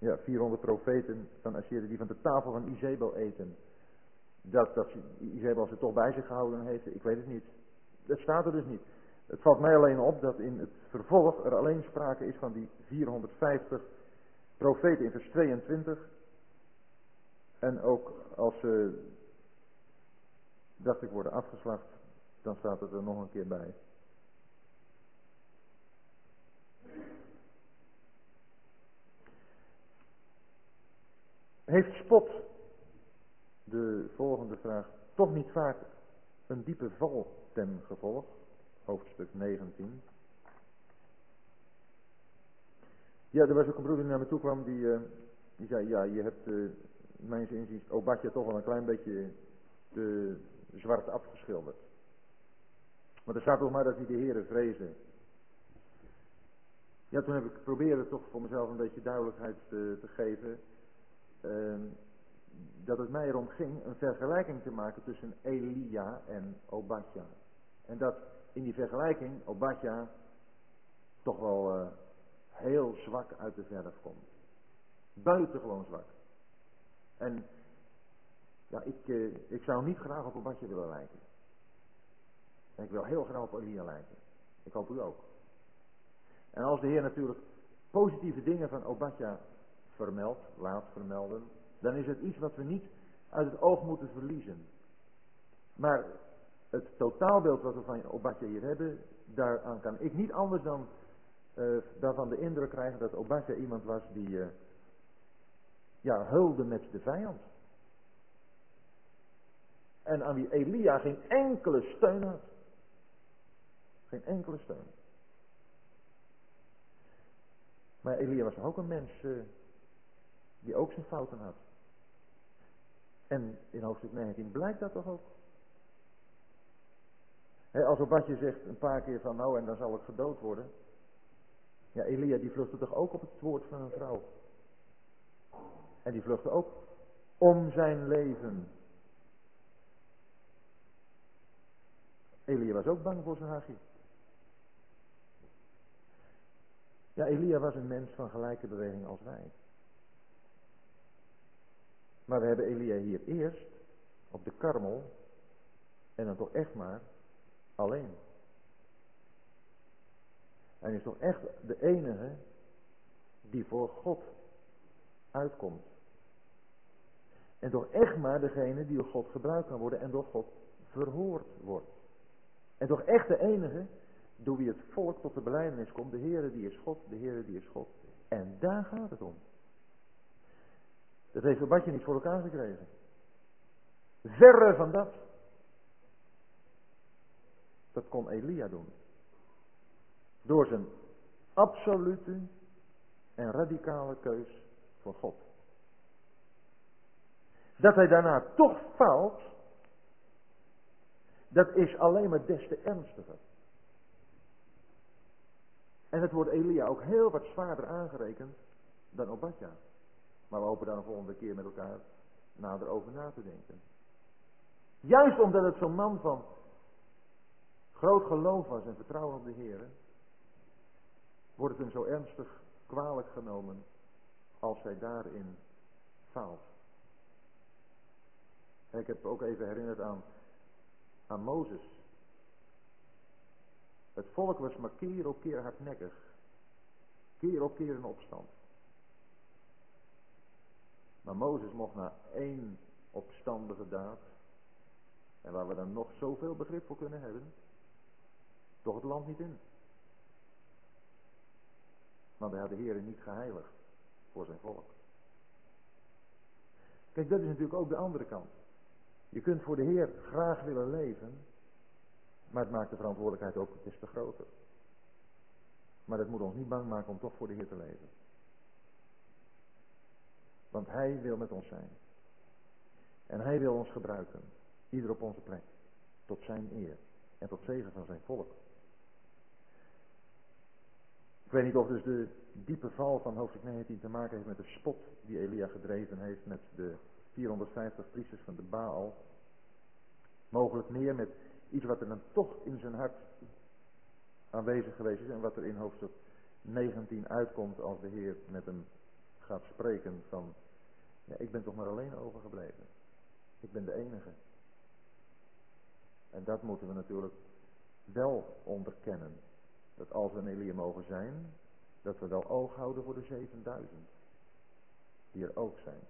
Ja, 400 profeten van Assyrië die van de tafel van Izebel eten. Dat, dat Izebel ze toch bij zich gehouden heeft, ik weet het niet. Dat staat er dus niet. Het valt mij alleen op dat in het vervolg er alleen sprake is van die 450 profeten in vers 22. En ook als ze, dacht ik, worden afgeslacht, dan staat het er nog een keer bij. Heeft spot, de volgende vraag, toch niet vaak een diepe val ten gevolg? Hoofdstuk 19. Ja, er was ook een broeder die naar me toe kwam, die, uh, die zei, ja, je hebt, uh, mijn inziens, Obadja toch wel een klein beetje te zwart afgeschilderd. Maar er staat toch maar dat hij de heren vrezen. Ja, toen heb ik proberen toch voor mezelf een beetje duidelijkheid te, te geven. Ehm, dat het mij erom ging een vergelijking te maken tussen Elia en Obadja. En dat in die vergelijking Obadja toch wel uh, heel zwak uit de verf komt. Buitengewoon zwak. En ja, ik, uh, ik zou niet graag op Obadja willen lijken. En ik wil heel graag op Elia lijken. Ik hoop u ook. En als de Heer natuurlijk positieve dingen van Obadja vermeld, laat vermelden, dan is het iets wat we niet uit het oog moeten verliezen. Maar het totaalbeeld wat we van Obadja hier hebben, daaraan kan ik niet anders dan uh, daarvan de indruk krijgen dat Obadja iemand was die uh, ja, hulde met de vijand. En aan wie Elia geen enkele steun had. Geen enkele steun. Maar Elia was ook een mens uh, die ook zijn fouten had. En in hoofdstuk 19 blijkt dat toch ook. He, als Obadje zegt een paar keer van nou en dan zal ik gedood worden. Ja, Elia die vluchtte toch ook op het woord van een vrouw. En die vluchtte ook om zijn leven. Elia was ook bang voor zijn hagje. Ja, Elia was een mens van gelijke beweging als wij. Maar we hebben Elia hier eerst op de karmel en dan toch echt maar alleen. Hij is toch echt de enige die voor God uitkomt. En toch echt maar degene die door God gebruikt kan worden en door God verhoord wordt. En toch echt de enige door wie het volk tot de beleidenis komt. De Heere die is God, de Heere die is God. En daar gaat het om. Dat heeft Obadje niet voor elkaar gekregen. Verre van dat. Dat kon Elia doen. Door zijn absolute en radicale keus voor God. Dat hij daarna toch fout, dat is alleen maar des te ernstiger. En het wordt Elia ook heel wat zwaarder aangerekend dan Obadja. Maar we hopen daar een volgende keer met elkaar nader over na te denken. Juist omdat het zo'n man van groot geloof was en vertrouwen op de Heer, wordt het hem zo ernstig kwalijk genomen als hij daarin faalt. Ik heb ook even herinnerd aan, aan Mozes. Het volk was maar keer op keer hardnekkig. Keer op keer in opstand. Maar Mozes mocht na één opstandige daad, en waar we dan nog zoveel begrip voor kunnen hebben, toch het land niet in. Want hij had de Heer niet geheiligd voor zijn volk. Kijk, dat is natuurlijk ook de andere kant. Je kunt voor de Heer graag willen leven, maar het maakt de verantwoordelijkheid ook des te groter. Maar dat moet ons niet bang maken om toch voor de Heer te leven. Want Hij wil met ons zijn. En Hij wil ons gebruiken. Ieder op onze plek. Tot zijn eer. En tot zegen van zijn volk. Ik weet niet of dus de diepe val van hoofdstuk 19 te maken heeft met de spot die Elia gedreven heeft met de 450 priesters van de Baal. Mogelijk meer met iets wat er dan toch in zijn hart aanwezig geweest is en wat er in hoofdstuk 19 uitkomt als de Heer met hem gaat spreken van, ja, ik ben toch maar alleen overgebleven. Ik ben de enige. En dat moeten we natuurlijk wel onderkennen. Dat als we een Elia mogen zijn, dat we wel oog houden voor de 7000. Die er ook zijn.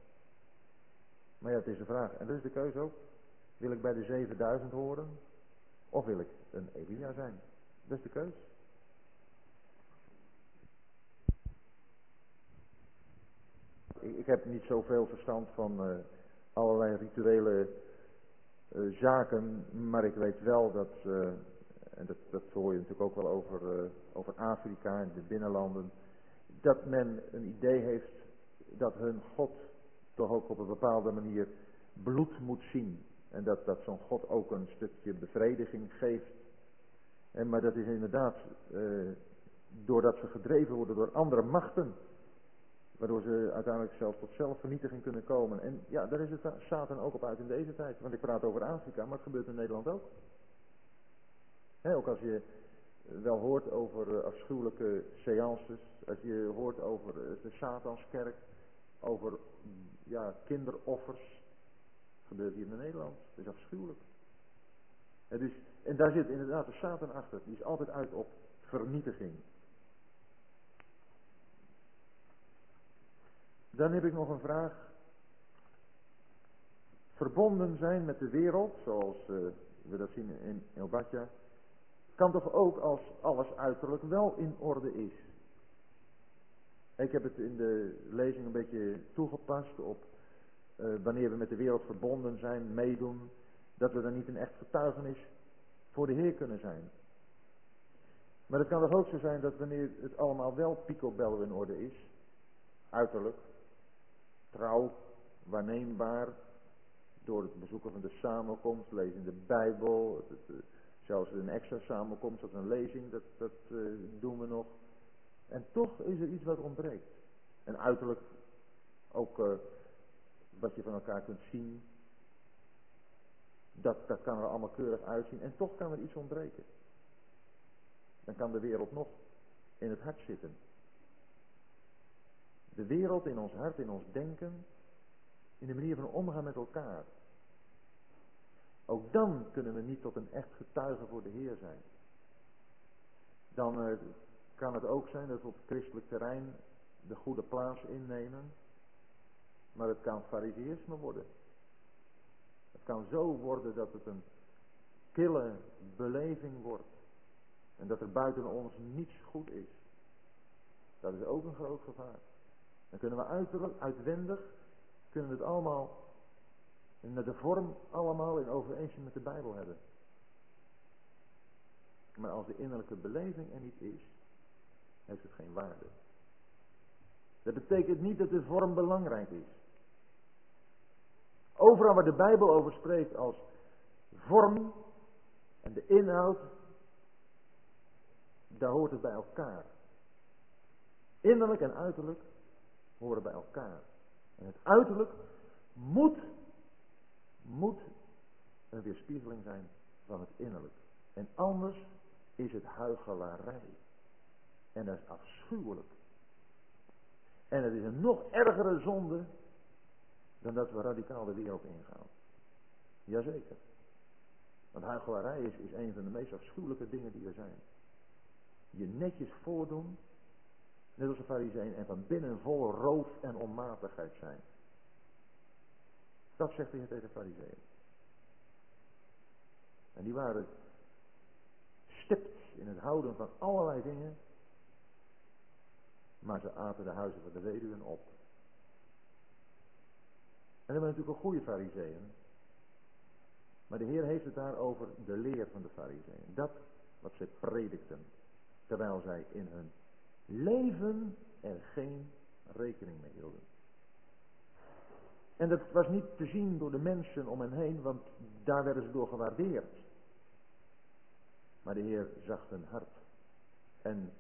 Maar ja, het is de vraag. En is de keuze ook. Wil ik bij de 7000 horen? Of wil ik een Elia zijn? Dat is de keuze. Ik, heb niet zoveel verstand van uh, allerlei rituele uh, zaken, maar ik weet wel dat, uh, en dat, dat hoor je natuurlijk ook wel over, over Afrika en de binnenlanden, dat men een idee heeft dat hun God toch ook op een bepaalde manier bloed moet zien. En dat, dat zo'n God ook een stukje bevrediging geeft. En, maar dat is inderdaad, eh, doordat ze gedreven worden door andere machten. Waardoor ze uiteindelijk zelfs tot zelfvernietiging kunnen komen. En ja, daar is het Satan ook op uit in deze tijd. Want ik praat over Afrika, maar het gebeurt in Nederland ook. ook als je wel hoort over uh, afschuwelijke seances. Als je hoort over uh, de Satanskerk. Over ja, kinderoffers. Gebeurt hier in Nederland. Het is afschuwelijk. Dus, en daar zit inderdaad de Satan achter. Die is altijd uit op vernietiging. Dan heb ik nog een vraag. Verbonden zijn met de wereld, zoals uh, we dat zien in Elbatja, kan toch ook als alles uiterlijk wel in orde is. Ik heb het in de lezing een beetje toegepast op uh, wanneer we met de wereld verbonden zijn, meedoen, dat we dan niet een echt getuigenis voor de Heer kunnen zijn. Maar het kan toch ook zo zijn dat wanneer het allemaal wel picobello in orde is, uiterlijk, trouw, waarneembaar, door het bezoeken van de samenkomst, lezen de Bijbel, het, het, zelfs een extra samenkomst of een lezing, dat, dat uh, doen we nog. En toch is er iets wat ontbreekt. En uiterlijk ook uh, wat je van elkaar kunt zien. Dat, dat kan er allemaal keurig uitzien. En toch kan er iets ontbreken. Dan kan de wereld nog in het hart zitten. De wereld in ons hart, in ons denken. In de manier van omgaan met elkaar. Ook dan kunnen we niet tot een echt getuige voor de Heer zijn. Dan uh, kan het ook zijn dat we op christelijk terrein de goede plaats innemen. Maar het kan fariseïsme worden. Het kan zo worden dat het een kille beleving wordt. En dat er buiten ons niets goed is. Dat is ook een groot gevaar. Dan kunnen we uiterlijk, uitwendig, kunnen we het allemaal met de vorm allemaal in overeenstemming met de Bijbel hebben. Maar als de innerlijke beleving er niet is, heeft het geen waarde. Dat betekent niet dat de vorm belangrijk is. Overal waar de Bijbel over spreekt als vorm en de inhoud, daar hoort het bij elkaar. Innerlijk en uiterlijk horen bij elkaar. En het uiterlijk moet, moet een weerspiegeling zijn van het innerlijk. En anders is het huichelarij. En dat is afschuwelijk. En het is een nog ergere zonde dan dat we radicaal de wereld ingaan. Jazeker. Want huichelarij is, is een van de meest afschuwelijke dingen die er zijn. Je netjes voordoen, net als een farisee, en van binnen vol roof en onmatigheid zijn. Dat zegt hij tegen de fariseeën. En die waren stipt in het houden van allerlei dingen. Maar ze aten de huizen van de weduwen op. En dat zijn natuurlijk een goede fariseeën. Maar de Heer heeft het daar over de leer van de fariseeën. Dat wat ze predikten. Terwijl zij in hun leven er geen rekening mee hielden. En dat was niet te zien door de mensen om hen heen, want daar werden ze door gewaardeerd. Maar de Heer zag hun hart. En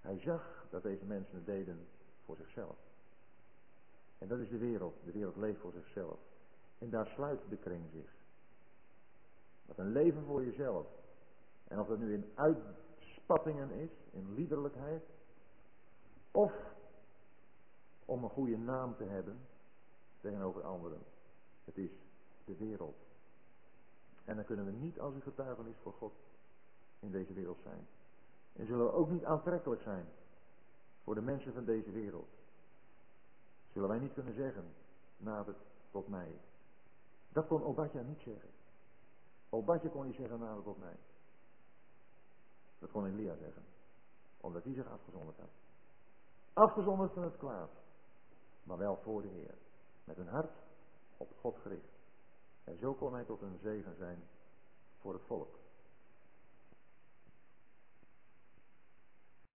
hij zag dat deze mensen het deden voor zichzelf. En dat is de wereld. De wereld leeft voor zichzelf. En daar sluit de kring zich. Dat een leven voor jezelf. En of dat nu in uitspattingen is, in liederlijkheid, of om een goede naam te hebben tegenover anderen. Het is de wereld. En dan kunnen we niet als een getuigenis voor God in deze wereld zijn. En zullen we ook niet aantrekkelijk zijn voor de mensen van deze wereld. Zullen wij niet kunnen zeggen, nader tot mij. Dat kon Obadja niet zeggen. Obadja kon niet zeggen, nader tot mij. Dat kon Elia zeggen. Omdat hij zich afgezonderd had. Afgezonderd van het kwaad. Maar wel voor de Heer. Met een hart op God gericht. En zo kon hij tot een zegen zijn voor het volk.